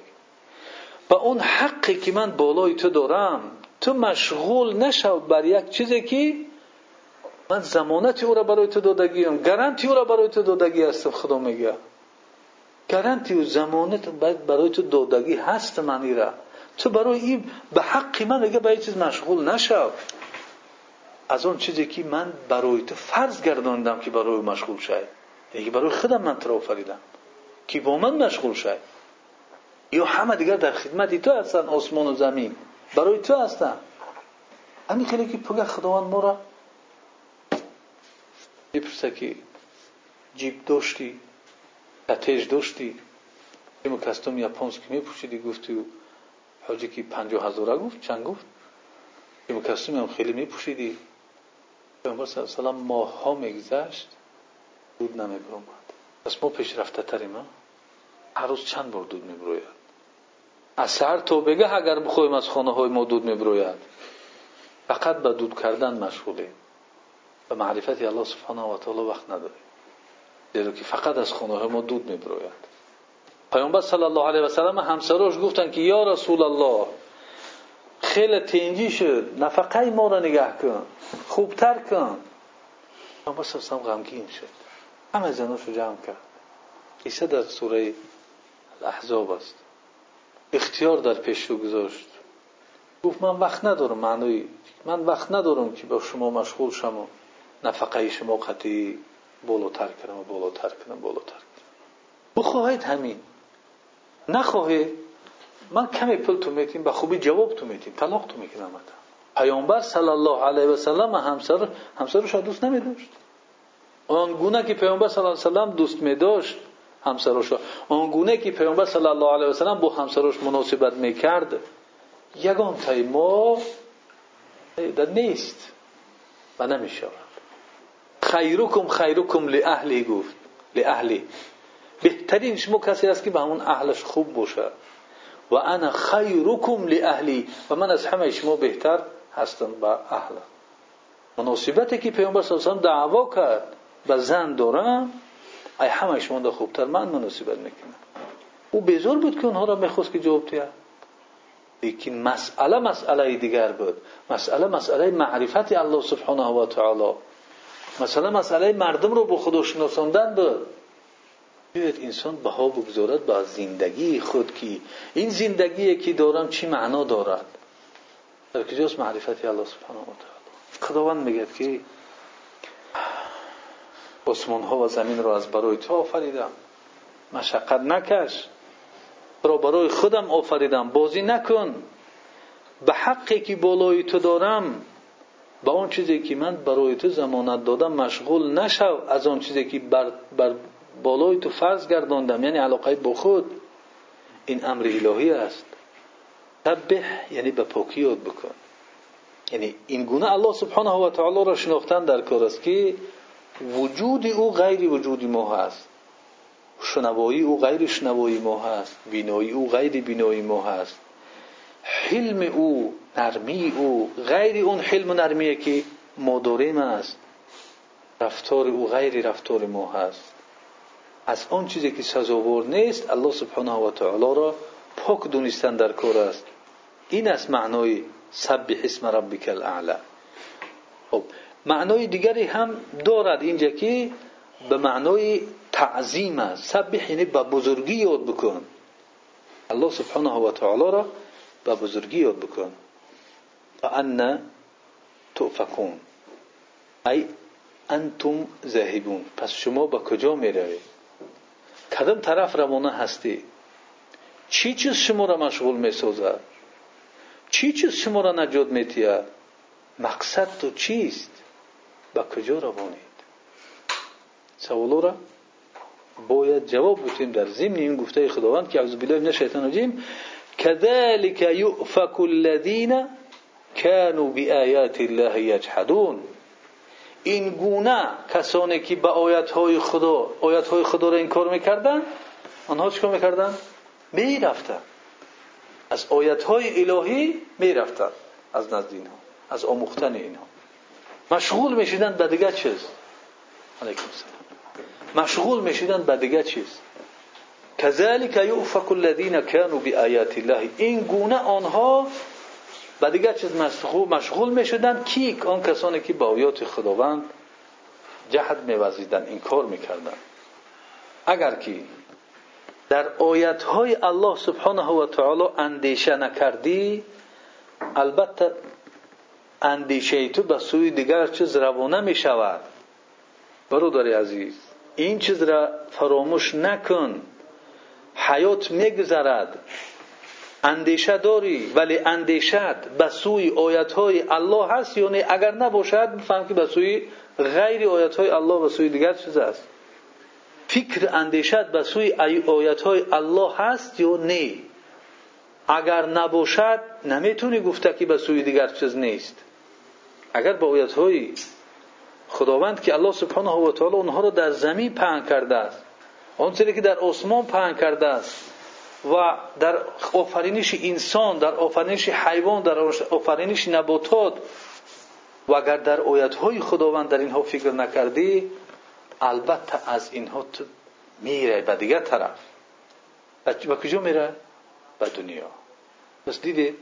با اون حقی که من بالای تو دارم تو مشغول نشو بر یک چیزی که من زمانتی او را برای تو دادگیم گارانتی او را برای تو دادگی هست خدا میگه. گارانتی و زمانت برای تو دادگی هست من را. تو برای این به حقی من دیگه به چیز مشغول نشو. از اون چیزی که من برای تو فرض گرداندم که برای مشغول شد یعنی برای خودم من تو آفریدم که با من مشغول شد یا همه دیگر در خدمت تو هستن آسمان و زمین. برای تو هستن. همین خیلی که پگه خداوند ما را. می‌پرسه جیب داشتی اینو کستوم یاپونسکی میپوشیدی گفتی حاجی که پنجاه هزاره گفت چند گفت اینو کستوم هم خیلی میپوشیدی پیامبر صلی الله علیه و ماه ها میگذشت دود نمیبرومد پس ما پیشرفته تریم هر روز چند بار دود میبروید از سر تو بگه اگر بخوایم از خانه های ما دود میبروید فقط به دود کردن مشغولیم به معرفت الله سبحانه و تعالی وقت نداریم زیرا که فقط از خانه های ما دود میبروید. پیامبر صلی الله علیه و سلم همسراش گفتن که یا رسول الله خیلی تنجی شد نفقه ما را نگه کن خوبتر کن. پیامبر صلی الله علیه و غمگین شد. همه زناشو جمع کرد. قصه در سوره الاحزاب است. اختیار در پیش رو گذاشت. گفت من وقت ندارم معنی من وقت ندارم که با شما مشغول شم و نفقه شما قطعی بالاتر کنم و بالاتر کنم بالاتر کنم. بخواهید همین. نخواهید من کمی پل تو میتیم به خوبی جواب تو میتیم. طلاق تو می‌کنم پیامبر صلی الله علیه و سلم همسر همسرش دوست نمیداشت. آن گونه که پیامبر صلی الله علیه و سلم دوست میداشت همسرش آن گونه که پیامبر صلی الله علیه و سلم با همسرش مناسبت می‌کرد یگان تای ما نیست و نمی‌شود. خیرکم خیرکم لاهلی گفت. لاهلی بهترین شما کسی است که به همون اهلش خوب باشه. و انا خیرکم لاهلی و من از همه شما بهتر هستم به اهل. مناسبتی که پیامبر صلی الله علیه و دعوا کرد به زن دارم ای همه شما خوبتر. من مناسبت می‌کنم. او بزرگ بود که اونها را می‌خواست که جواب دید لیکن مسئله مسئله دیگر بود. مسئله مسئله معرفت الله سبحانه و تعالی. مسئله مسئله مردم رو به خدا شناساندن بود بیاید انسان بها بگذارد با زندگی خود که این زندگی که دارم چی معنا دارد؟ در کجاست معرفت الله سبحانه و تعالی؟ خداوند میگه که آسمان ها و زمین را از برای تو آفریدم. مشقت نکش. را برای خودم آفریدم. بازی نکن. به حقی که بالای تو دارم با اون چیزی که من برای تو زمانت دادم مشغول نشو از آن چیزی که بر بالای تو فرض گرداندم. یعنی علاقه با خود. این امر الهی است. تبه یعنی به پاکی یاد بکن. یعنی این گونه الله سبحانه و تعالی را شناختن در کار است که وجود او غیر وجود ما هست. شنوایی او غیر شنوایی ما هست. بینایی او غیر بینایی ما هست. حلم او نرمی او غیر اون حلم و نرمیه که ما داریم است. رفتار او غیر رفتار ما هست. از آن چیزی که سزاوار نیست الله سبحانه و تعالی را پاک دونستن در کار است. این است معنای سبح اسم ربک الاعلا. خب معنای دیگری هم دارد اینجا که به معنای تعظیم است. سبح یعنی به بزرگی یاد بکن. الله سبحانه و تعالی را به بزرگی یاد بکن. فان تؤفکون. ای انتم ذاهبون. پس شما به کجا می‌روید کدام طرف روانه هستی؟ چی چیز شما را مشغول می‌سازد چی چیز شما را نجات میتید مقصد تو چیست؟ به کجا روانید؟ سوالو را باید جواب بتیم در ضمن این گفته خداوند که اعوذ بالله من الشیطان كذلك يؤفك الذين كانوا بآيات الله يجحدون. این گونه کسانی که به آیت های خدا آیت های خدا را انکار می‌کردن آنها چیکار می‌کردن؟ می‌رفتن. از آیت های الهی می‌رفتن. از نزد اینها از آموختن اینها. مشغول میشیدن به دیگه چیز. علیکم سلام مشغول میشیدن به دیگه چیز. کذالک یؤفک الذین كانوا بآیات الله. این گونه آنها به دیگر چیز مشغول می شدن کی؟ آن کسانی که با آیات خداوند جهد میوزیدن این کار می‌کردن اگر که در آیت های الله سبحانه و تعالی اندیشه نکردی البته اندیشه تو به سوی دیگر چیز روانه می شود برادر عزیز این چیز را فراموش نکن. حیات میگذرد. اندیشه داری ولی اندیشت به سوی آیت های الله هست یا نه؟ اگر نباشد بفهم که به سوی غیر آیت های الله و سوی دیگر چیز است. فکر اندیشت به سوی آیت های الله هست یا نه؟ اگر نباشد نمی‌تونی گفته که به سوی دیگر چیز نیست. اگر با آیت های خداوند که الله سبحانه و تعالی اونها رو در زمین پهن کرده است آن که در آسمان پهن کرده است و در آفرینش انسان در آفرینش حیوان در آفرینش نباتات و اگر در آیت های خداوند در اینها فکر نکردی البته از اینها میره به دیگر طرف. و کجا میره به دنیا. بس دیدید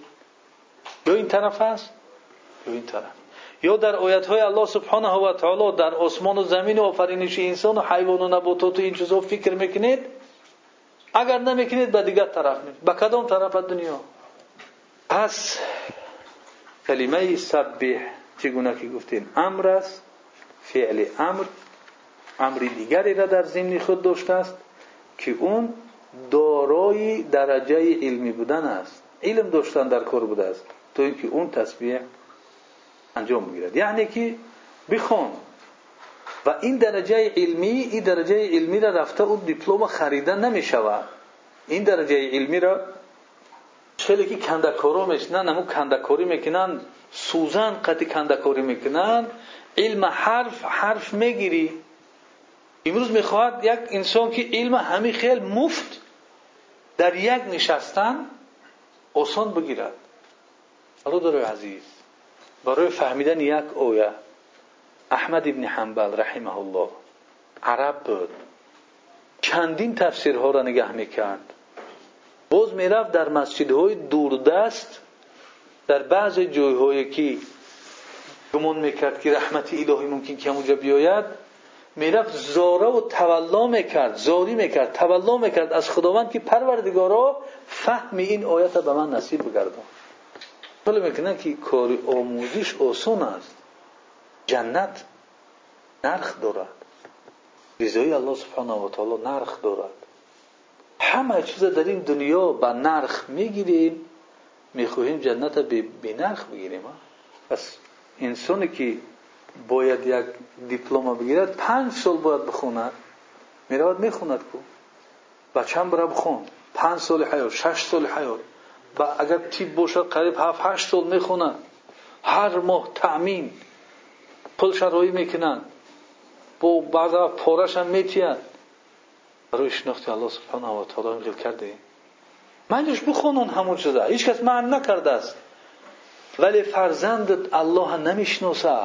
یا این طرف است یا این طرف؟ یا در آیت های الله سبحانه و تعالی در آسمان و زمین و آفرینش انسان و حیوان و نباتات و این چیزا فکر می‌کنید؟ اگر نمی‌کنید به دیگر طرف میرید به کدام طرف دنیا؟ پس کلمه سبح چگونه که گفتین؟ امر است فعل امر. امری دیگری را در ضمن خود داشته است که اون دارای درجه علمی بودن است. علم داشتن انجام بگیرد یعنی که بخون. و این درجه علمی این درجه علمی را رفته اون دیپلم خریدن نمی شود این درجه علمی را خیلی که کندکارا میشنن نمو کندکاری می‌کنن سوزن قطی کندکاری می‌کنن علم حرف حرف می‌گیری. امروز می‌خواهد یک انسان که علم همین خیل مفت در یک نشستن آسان بگیرد. برادر عزیز. برای فهمیدن یک اویه احمد ابن حنبل رحمه الله عرب بود. چندین تفسیرها را نگه می‌کرد. باز می‌رفت در مسجدهای دوردست در بعض جایهایی که گمان می‌کرد که رحمت الهی ممکن که همونجا بیاید می‌رفت زاره و تولا می‌کرد زاری می‌کرد تولا می‌کرد. از خداوند که پروردگارا فهم این آیت به من نصیب بگردم ولی می‌کنن که کاری آموزش آسان است. جنت نرخ دارد. رضای الله سبحانه و تعالی نرخ دارد. همه چیز در این دنیا با نرخ می‌گیریم می‌خواهیم جنت به نرخ بگیریم. پس انسانی که باید یک دیپلم بگیرد پنج سال باید بخوند می‌رود می‌خوند کو. بچم برای بخون. پنج سال حیات شش سال حیات. و اگر تیب باشد قریب هفت هشت سال می‌خونند هر ماه تأمین. پلش روی می‌کنن. با بعضا پارش هم میتیند برای شناخت الله سبحانه و تعالی اینقدر کرده. منش بخونون همون چیزا. هیچ کس من نکرده است. ولی فرزند الله نمی‌شناسه.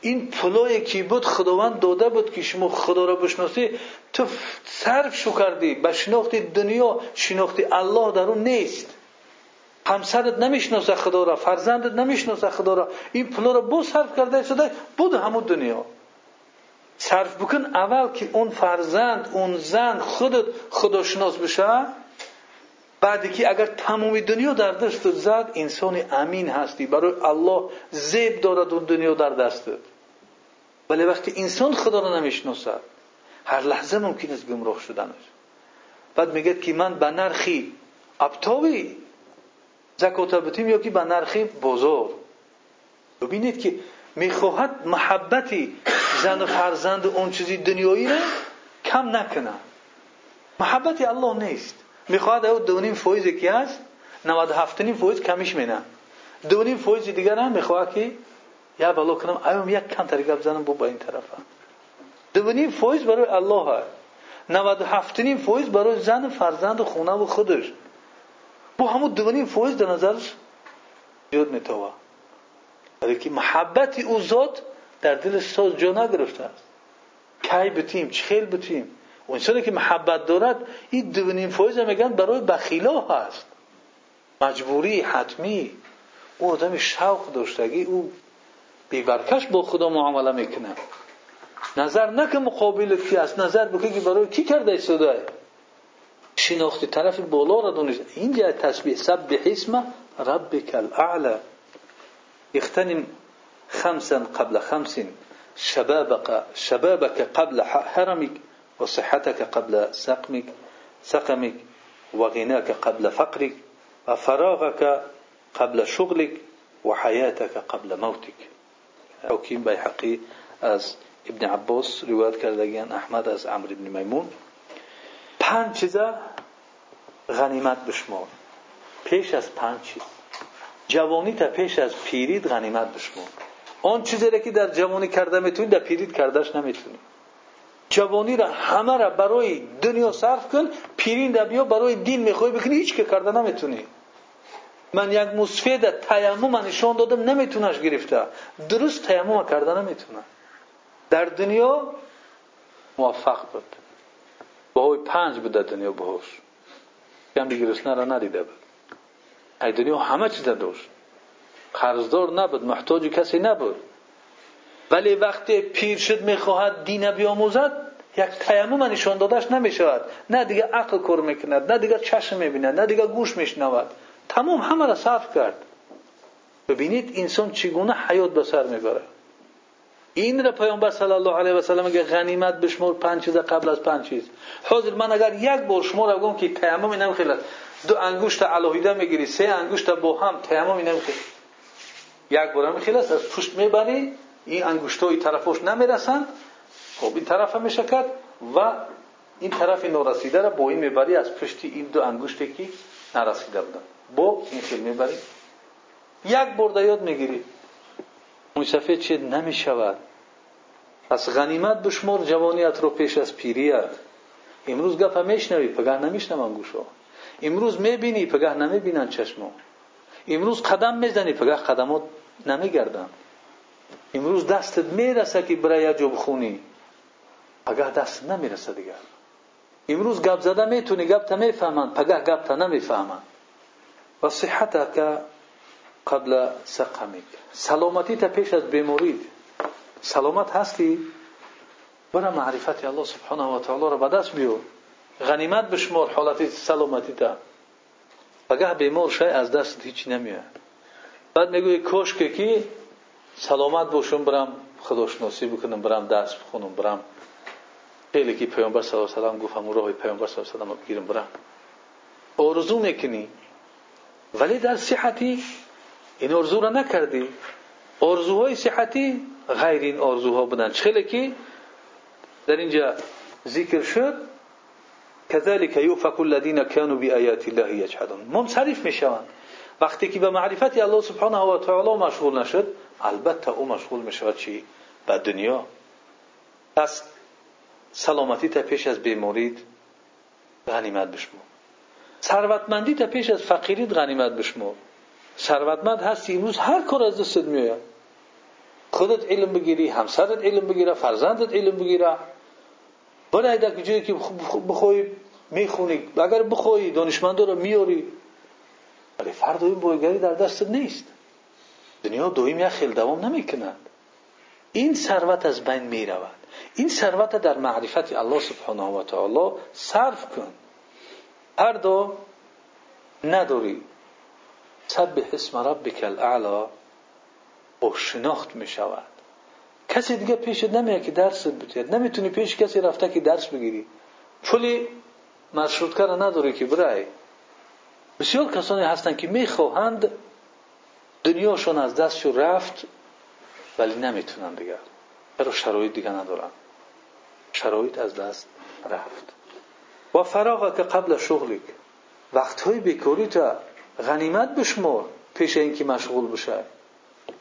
این پلوی که بود خداوند داده بود که شما خدا را بشناسی تو صرف شو کردی. به شناخت دنیا شناخت الله در اون نیست. همسرت نمی‌شناسه خدا را فرزندت نمی‌شناسه خدا را. این پلو را بو صرف کرده شده بود همون دنیا. صرف بکن اول که اون فرزند اون زن خودت خداشناس بشه. بعدی که اگر تمام دنیا در دست زد انسان امین هستی. برای الله زیب دارد اون دنیا در دستت. ولی وقتی انسان خدا را نمی‌شناسد هر لحظه ممکن است گمراه شدنش. بعد میگه که من به نرخی ابتاوی زکات بتیم یا که به نرخی بزرگ. ببینید که می‌خواهد محبتی زن و فرزند اون چیزی دنیایی را کم نکنه. محبتی الله نیست. می‌خواهد او دونیم فویزی که هست 97 نیم فویز کمیش مینه. دونیم فویز دیگر هم می‌خواهد که یا بلا کنم ایوم یک کم طریقه بزنم با این طرف دونیم فویز برای الله هست. 97 نیم فویز برای زن فرزند و خونه و خودش. بو همون دونیم فویز در نظرش زیاد میتوه برای که محبت او ذات در دل ساز جا نگرفته است کی بتیم چخیل بتیم و انسانی که محبت دارد این دونیم فایز میگن برای بخیلا هست مجبوری حتمی او آدم شوق داشتگی او بیبرکش با خدا معامله می‌کنه نظر نکه مقابل کی است نظر بکنی که برای کی کرده ایستاده شناختی طرف بالا را دونست اینجا تسبیح سبح اسم ربک الاعلى اختنم خمسا قبل خمس شبابك شبابك قبل حرمك وصحتك قبل سقمك سقمك وغناك قبل فقرك و فراغک قبل شغلک و حیاتک قبل موتک. حکیم بیحقی از ابن عباس روایت کردگیان احمد از عمر ابن میمون. پنج چیزا غنیمت بشمار پیش از پنج چیز. جوانی تا پیش از پیرید غنیمت بشمار آن چیزی را که در جوانی کرده می‌تونی در پیرید کردش نمی‌تونی جوانی را همه را برای دنیا صرف کن پیرین در بیا برای دین می‌خوای بکنی هیچ که کرده نمی‌تونی. من یک مسفید تیمم نشان دادم نمیتونش گرفته. درست تیمم کرده نمی‌تونه. در دنیا موفق بود. بهای پنج بود در دنیا بهاش کم دیگه رسنه را ندیده بود. ای دنیا همه چیز داشت قرضدار نبود محتاج کسی نبود. ولی وقتی پیر شد می‌خواهد دین بیاموزد یک تیمم نشان دادش نمی‌شود. نه دیگه عقل کار می‌کند نه دیگه چشم می‌بیند نه دیگه گوش میشنود. تمام همه را صرف کرد. ببینید انسان چگونه حیات به سر این را پیامبر صلی الله علیه و سلم میگه غنیمت بشمور پنج چیز قبل از پنج چیز. حاضر من اگر یک بار شما را که تیمم نمیخیلد. دو انگشت علاهیده می‌گیری سه انگشت با هم تیمم نمیخیل یک بار میخیلد از پشت می‌بری این انگشت های طرفش نمی‌رسند. خب این طرف کرد و این طرف نرسیده را با این می‌بری از پشت این دو انگشتی که نرسیده بودن. با این خیل می‌بری. یک بار یاد می‌گیری. سفید چه نمی‌شود؟ پس غنیمت بشمر جوانیت رو پیش از پیریت. امروز گپ میشنوی پگه نمیشنون گوشو امروز می‌بینی پگه نمی‌بینن چشمو. امروز قدم می‌زنی پگه قدمات نمیگردن. امروز دستت می‌رسه که برای جو بخونی. پگه دست نمی‌رسه دیگر امروز گپ زده می‌تونی گپ تا می‌فهمن. پگه گپ تا نمی‌فهمن. و صحت که قبل سقمک. سلامتی تا پیش از بیمارید سلامت هستی؟ برای معرفت الله سبحانه و تعالی را به دست بیو غنیمت بشمار حالت سلامتی تا. بگه بیمار شای از دست هیچ نمیاد. بعد میگوی کاش که کی؟ سلامت باشم برم خداشناسی بکنم برم درس بخونم برم خیلی که پیامبر صلی الله علیه و گفتم راه پیامبر صلی الله علیه و بگیرم برم. آرزو می‌کنی؟ ولی غیر این آرزوها بودن. خیلی که در اینجا ذکر شد كذلك يؤفك الذين كانوا بآيات الله يجحدون منصرف می‌شوند. وقتی که به معرفت الله سبحانه و تعالی مشغول نشد البته او مشغول می‌شود چی؟ به دنیا. پس سلامتی تا پیش از بیمارید غنیمت بشمو ثروتمندی تا پیش از فقیریت غنیمت بشمو ثروتمند هستی امروز هر کار از دستت میآید. خودت علم بگیری همسرت علم بگیره فرزندت علم بگیره برای در جایی که بخوای می‌خونی اگر بخوای دانشمندا رو میاری ولی فردا این بایگری در دستت نیست دنیا دویم یک خیل دوام نمی‌کند این ثروت از بین می‌رود این ثروت در معرفت الله سبحانه و تعالی صرف کن هر دو نداری سبح اسم ربک الاعلا با شناخت می کسی دیگه پیش نمیاد که درس بتید نمی‌تونی پیش کسی رفته که درس بگیری. پولی مشروط کار نداری که برای. بسیار کسانی هستند که می‌خواهند دنیاشون از دستشون رفت ولی نمی‌تونن دیگر. چرا شرایط دیگه ندارن. شرایط از دست رفت. و فراغ که قبل شغلی وقت های بیکاری تا غنیمت بشمار پیش اینکه مشغول بشه.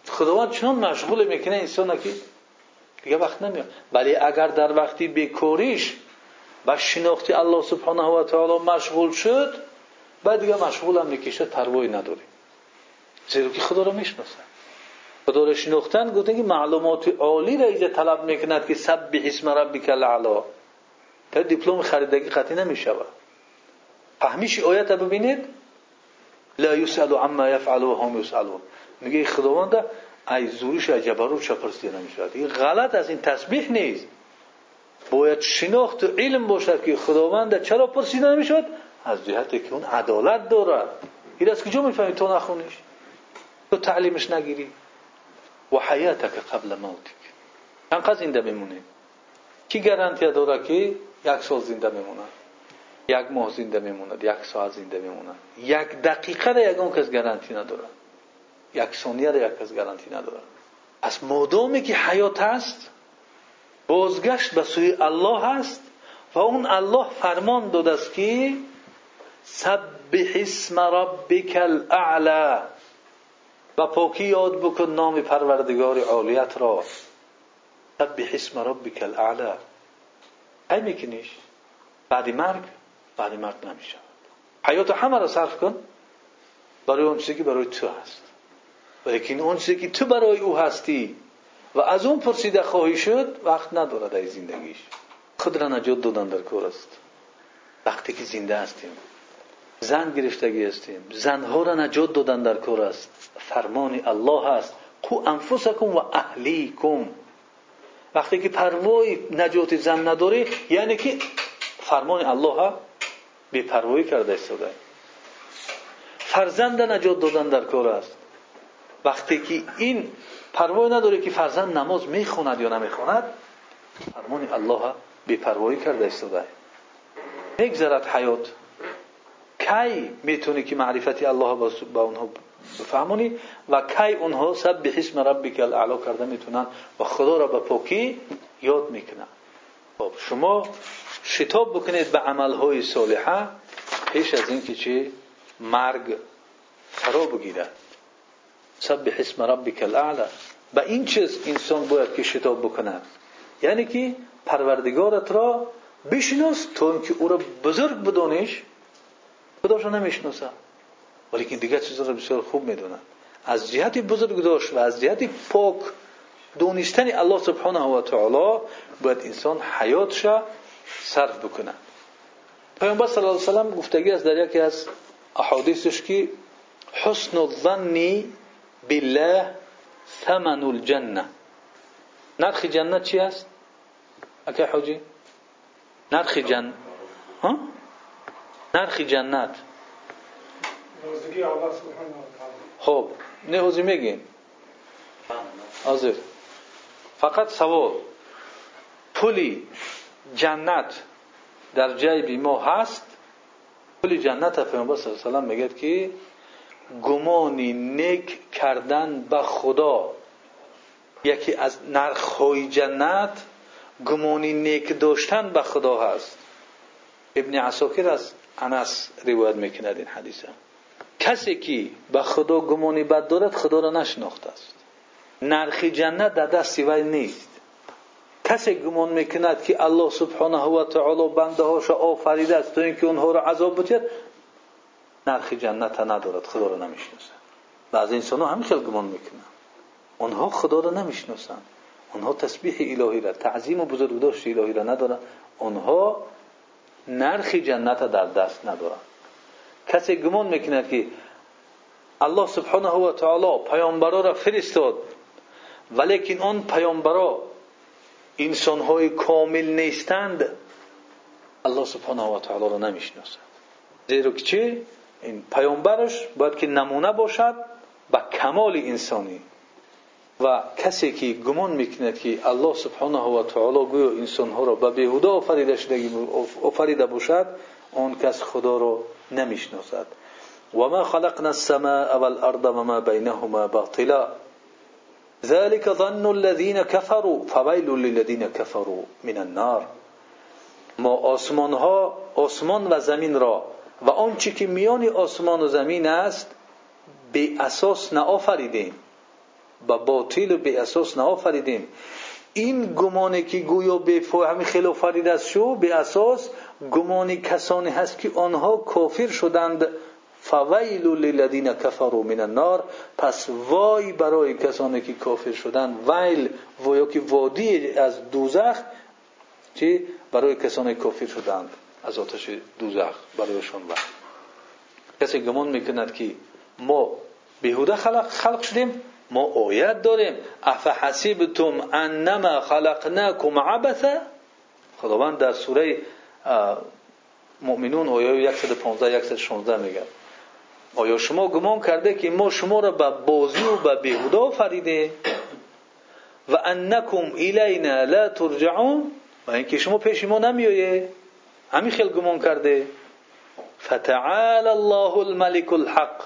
خداوند چون مشغول می‌کنه انسان که دیگه وقت نمیاد. ولی اگر در وقتی بیکاریش با شناختی الله سبحانه و تعالی مشغول شد بعد دیگه مشغول هم می‌کشه تروی نداری زیرا که خدا رو می‌شناسه. خدا رو شناختن گفتن که معلومات عالی را اینجا طلب می‌کند که سبح اسم ربک الاعلا. تا دیپلم خریدگی قطعی نمی‌شود. فهمیش آیت ببینید. لا یسأل عما یفعل و هم یسألون. میگه خداوند ای زورش جبروت چه پرسیده نمی‌شود. این غلط از این تسبیح نیست. باید شناخت و علم باشد که خداوند چرا پرسیده نمی‌شود؟ از جهت که اون عدالت دارد. این از کجا می‌فهمی تو نخونیش؟ تو تعلیمش نگیری. و حیاتک قبل موتک. چند زنده بمونی کی گارانتی داره که یک سال زنده بمونه یک ماه زنده میموند یک ساعت زنده میموند یک دقیقه را یک کس گارانتی نداره. یک ثانیه را یک کس گارانتی نداره از مادامی که حیات است بازگشت به سوی الله است و اون الله فرمان داده است که سبح اسم ربک الاعلا. و پاکی یاد بکن نام پروردگار عالیت را. سبح اسم ربک الاعلا. ای میکنیش؟ بعد مرگ بعد مرگ نمی‌شود. حیات همه را صرف کن. برای اون چیزی برای تو هست. ولیکن اون چیزی که تو برای او هستی و از اون پرسیده خواهی شد وقت ندارد در زندگیش. خود را نجات دادن در کار است. وقتی که زنده هستیم زن گرفتگی هستیم زنها را نجات دادن در کار است. فرمان الله است. قو انفسکم و اهلیکم. وقتی که پروای نجات زن نداری یعنی که فرمان الله بی پروایی کرده ایستاده فرزند نجات دادن در کار است. وقتی که این پروایی نداره که فرزند نماز می‌خوند یا نمی‌خوند فرمان الله بی پروایی کرده ایستاده میگذرد حیات. کی می‌تونی که معرفتی الله با اونها بفهمونی و کی اونها سب به اسم ربک الاعلا کرده می‌تونن و خدا را به پاکی یاد می‌کنن. خب شما شتاب بکنید به عملهای صالحه پیش از اینکه چه؟ مرگ فرا بگیرد. سبح اسم ربک الاعلا به این چیز انسان باید که شتاب بکنه. یعنی که پروردگارت را بشناس تا اینکه او را بزرگ بدانیش خداش را نمی‌شناسه. ولیکن دیگر چیزا را بسیار خوب می‌دونن از جهت بزرگ داشت و از جهت پاک دونستن الله سبحانه و تعالی باید انسان حیاتش صرف بکنه. پیامبر صلی الله علیه و سلم گفتگی از در یکی از احادیثش که حسن الظن بالله ثمن الجنه نرخ جنت چی است اکی حاجی؟ نرخ جن ها؟ نرخ جنت. خب نه حوزی میگین حاضر. فقط سوال. پولی جنت در جای ما هست؟ پولی جنت پیامبر صلی الله علیه و میگه که گمانی نیک کردن به خدا. یکی از نرخهای جنت گمانی نیک داشتن به خدا هست. ابن عساکر از انس روایت می‌کند این حدیثه کسی که به خدا گمانی بد دارد خدا را نشناخته است. نرخی جنت در دست وی نیست. کسی گمان می‌کند که الله سبحانه و تعالی بنده هاش آفریده است تا اینکه اونها را عذاب بدهد نرخی جنت ندارد خدا را نمی‌شناسد بعض انسان ها همیشه گمان می‌کنند اونها خدا را نمی‌شناسند. اونها تسبیح الهی را تعظیم و بزرگداشت الهی را ندارند. اونها نرخی جنت در دست ندارند. کسی گمان می‌کند که الله سبحانه و تعالی پیامبرا را فرستاد ولیکن آن پیامبرا انسانهای کامل نیستند. الله سبحانه و تعالی را نمی‌شناسد زیرا که چی؟ این پیامبرش باید که نمونه باشد به کمال انسانی. و کسی که گمان می‌کند که الله سبحانه و تعالی گویا انسانها را به بیهوده آفریده باشد آن کس خدا را نمی‌شناسد. و ما خلقنا السماء والارض وما بينهما باطلا. ذلك ظن الذين كفروا فويل للذين كفروا من النار. ما آسمان ها آسمان و زمین را و آنچه که میان آسمان و زمین است به اساس نآفریدیم. با باطل و به اساس نآفریدیم. این گمانی که گویا به همین خیلی آفریده است شو به اساس گمانی کسانی هست که آنها کافر شدند. فویل للذین کفروا من النار. پس وای برای کسانی که کافر شدند. ویل ویا که وادی از دوزخ چی؟ برای کسانی کافر شدند. از آتش دوزخ برایشان وای کسی گمان می‌کند که ما بیهوده خلق خلق شدیم ما آیت داریم. افحسبتم انما خلقناکم عبثا؟ خداوند در سوره مؤمنون آیه 115 116 میگه. آیا شما گمان کرده که ما شما را به بازی و به بیهوده فریده و انکم الینا لا ترجعون؟ و اینکه شما پیش ما نمیایه همین خیل گمان کرده. فتعال الله الملك الحق.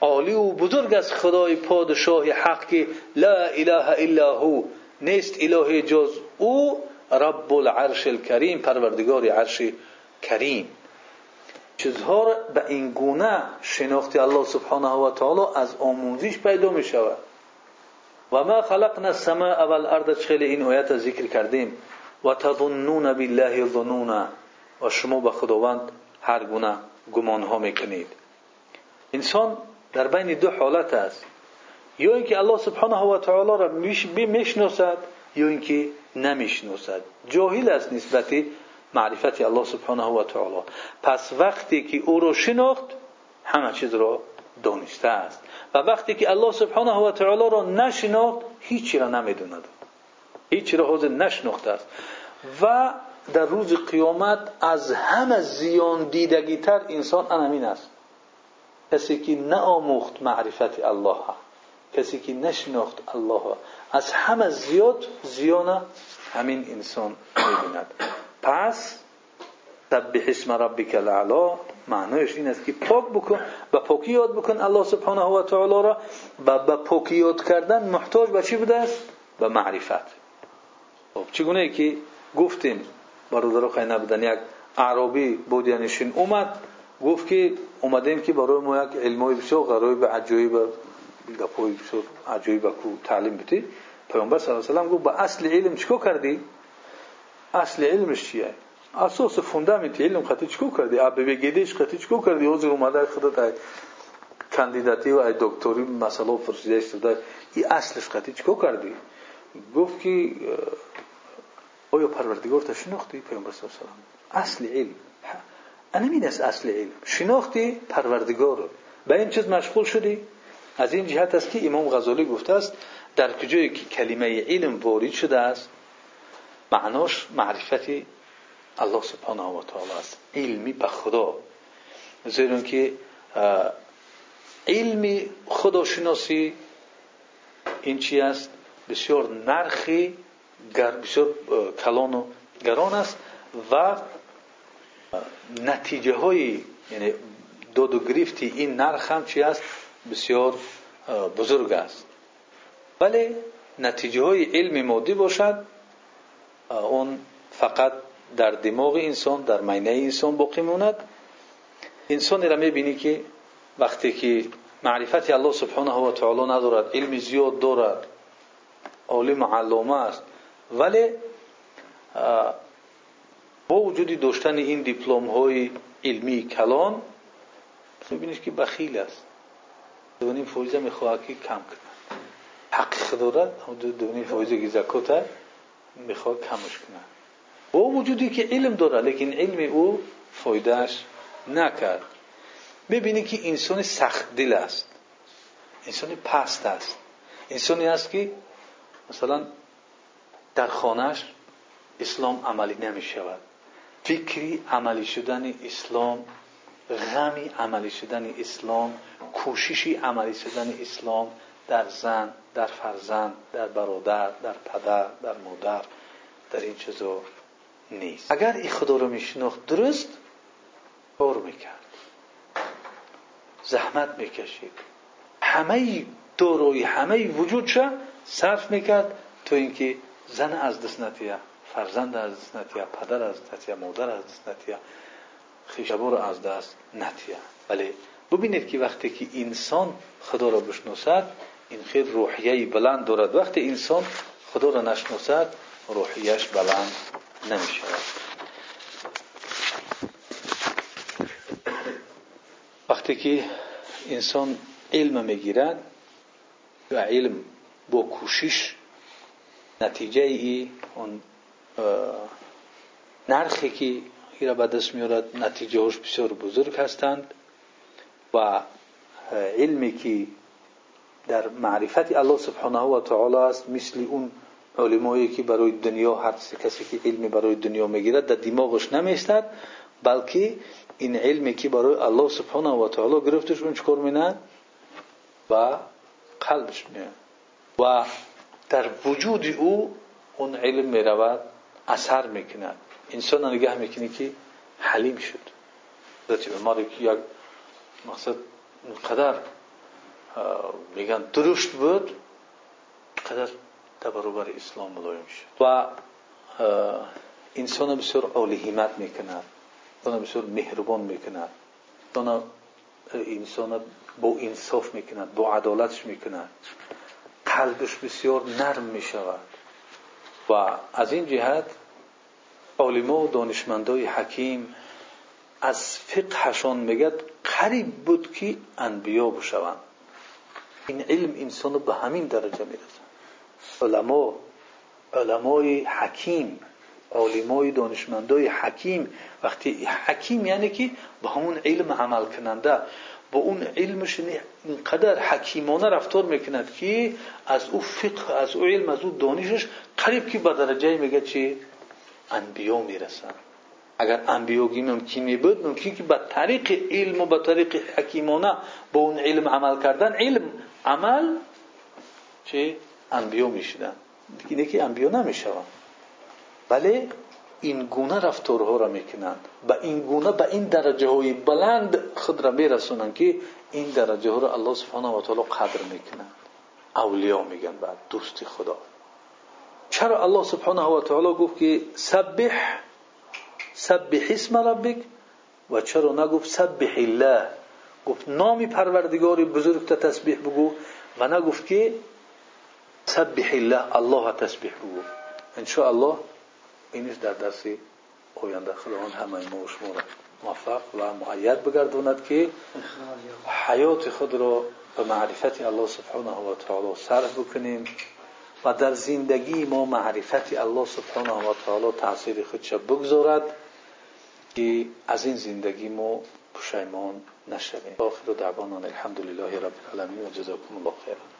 عالی و بزرگ از خدای پادشاه حق که لا اله الا هو. نیست اله جز او رب العرش الکریم پروردگار عرش کریم. چیزها را به این گونه شناخت الله سبحانه و تعالی از آموزش پیدا می شود. و ما خلقنا السماء والارض خیلی این آیت ذکر کردیم. و تظنون بالله ظنونا و شما به خداوند هر گونه گمان ها می‌کنید. انسان در بین دو حالت است. یا اینکه الله سبحانه و تعالی را می‌شناسد یا اینکه نمی‌شناسد. جاهل است نسبت معرفت الله سبحانه و تعالی. پس وقتی که او را شناخت همه چیز را دانسته است. و وقتی که الله سبحانه و تعالی را نشناخت هیچی را نمی‌دوند هیچی را حاضر است. و در روز قیامت از همه زیان دیدگی تر انسان انمین است. کسی که نآموخت معرفت الله کسی که نشناخت الله از همه زیاد زیان همین انسان می‌بیند. پس سبح اسم ربک الاعلا معنایش این است که پاک بکن و پاکی یاد بکن الله سبحانه و تعالی را و به پاکی یاد کردن محتاج به چی بوده است؟ به معرفت. خب چگونه ای که گفتیم برادر خیلی نبودن یک عربی بودیانشین اومد گفت که اومدیم که برای ما یک علمای بسیار غرایب عجایب گپای بسیار عجایب کو تعلیم بدی. پیامبر صلی الله علیه و گفت با اصل علم چیکار کردی؟ اصل علمش چیه؟ اساس فوندامنت علم خاطر چیکار کردی؟ اب بگیدیش خاطر چیکار کردی؟ حضور اومده خودت کاندیداتی و دکتری مسئله پرسیده شده این اصلش خاطر چیکار کردی؟ گفت که آیا پروردگار تا شناختی پیامبر صلی الله اصل علم. انمین است اصل علم. شناختی پروردگار. به این چیز مشغول شدی؟ از این جهت است که امام غزالی گفته است در کجایی که کلمه علم وارد شده است معناش معرفت الله سبحانه و تعالی است. علمی به خدا. زیرا که علمی خداشناسی این چی است؟ بسیار نرخی بسیار کلان و گران است و نتیجه های یعنی داد این نرخ هم چی است؟ بسیار بزرگ است. ولی نتیجه های علم مادی باشد اون فقط در دماغ انسان در مینه انسان باقی موند انسان را می‌بینی که وقتی که معرفت الله سبحانه و تعالی ندارد علم زیاد دارد عالم علامه است ولی با وجود داشتن این دیپلم های علمی کلان میبینیش که بخیل است. دوانی فویزه می‌خواه که کم کنه. حق دارد دوانی فویزه که زکات می‌خواه کمش کنه. با وجودی که علم داره لیکن علم او فایدهش نکرد. می‌بینی که انسان سخت دل است. در خانهش اسلام عملی نمی شود. فکری عملی شدن اسلام غمی عملی شدن اسلام کوششی عملی شدن اسلام در زن در فرزند در برادر در پدر در مادر در این چیزا نیست. اگر این خدا رو میشناخت درست کار می‌کرد. زحمت می‌کشید. همه داروی همه وجودش صرف می‌کرد تا اینکه زن از دست نتیه فرزند از دست نتیه پدر از دست نتیه مادر از دست نتیه رو از دست نتیه ولی ببینید که وقتی که انسان خدا را بشناسد این خیلی روحیه بلند دارد. وقتی انسان خدا را نشناسد روحیش بلند نمی شود وقتی که انسان علم می‌گیرد و علم با کوشش نتیجه ای اون نرخی که را به دست میارد نتیجه هاش بسیار بزرگ هستند و علمی که در معرفت الله سبحانه و تعالی است مثل اون علمایی که برای دنیا هر کسی که علمی برای دنیا می‌گیرد در دماغش نمیستد بلکه این علمی که برای الله سبحانه و تعالی گرفتش اون چکار مینه و قلبش میاد و در وجود او اون علم می‌رود اثر می‌کند. انسان نگاه می‌کنی که حلیم شد. حضرت عمر که یک مقصد قدر میگن درشت بود قدر در اسلام ملایم شد. و انسان بسیار اولی همت می‌کند. انسان بسیار مهربان می‌کند. انسان با انصاف می‌کند با عدالتش می‌کند. قلبش بسیار نرم می‌شود. و از این جهت علما و دانشمندای حکیم از فقهشان میگد قریب بود که انبیا بشوند. این علم انسان به همین درجه می‌رسد علما علمای حکیم علمای دانشمندای حکیم. وقتی حکیم یعنی که به همون علم عمل کننده. با اون علمش اینقدر حکیمانه رفتار می‌کند که از او فقه از او علم از دانشش قریب که به درجه میگه چی؟ انبیا می‌رسن. اگر انبیاگی ممکنی بود ممکن که به طریق علم و به طریق حکیمانه با اون علم عمل کردن. علم عمل چه انبیا می‌شدن. دیگه که انبیا نمی‌شوند ولی این گونه رفتارها را می‌کنند. و این گونه به این درجه های بلند خود را میرسونند که این درجه ها را الله سبحانه و تعالی قدر می‌کنند. اولیا میگن بعد دوست خدا. چرا الله سبحانه و تعالی گفت که سبح سبح اسم ربک و چرا نگفت سبح الله؟ گفت نام پروردگار بزرگ تا تسبیح الله اینش در درس آینده خداوند همه ما شما را موفق و معید بگرداند که حیات خود را به معرفت الله سبحانه و تعالی صرف بکنیم و در زندگی ما معرفت الله سبحانه و تعالی تاثیر خودش بگذارد که از این زندگی ما پشیمان نشویم. آخر دعوانا الحمد لله رب العالمین و جزاکم الله خیر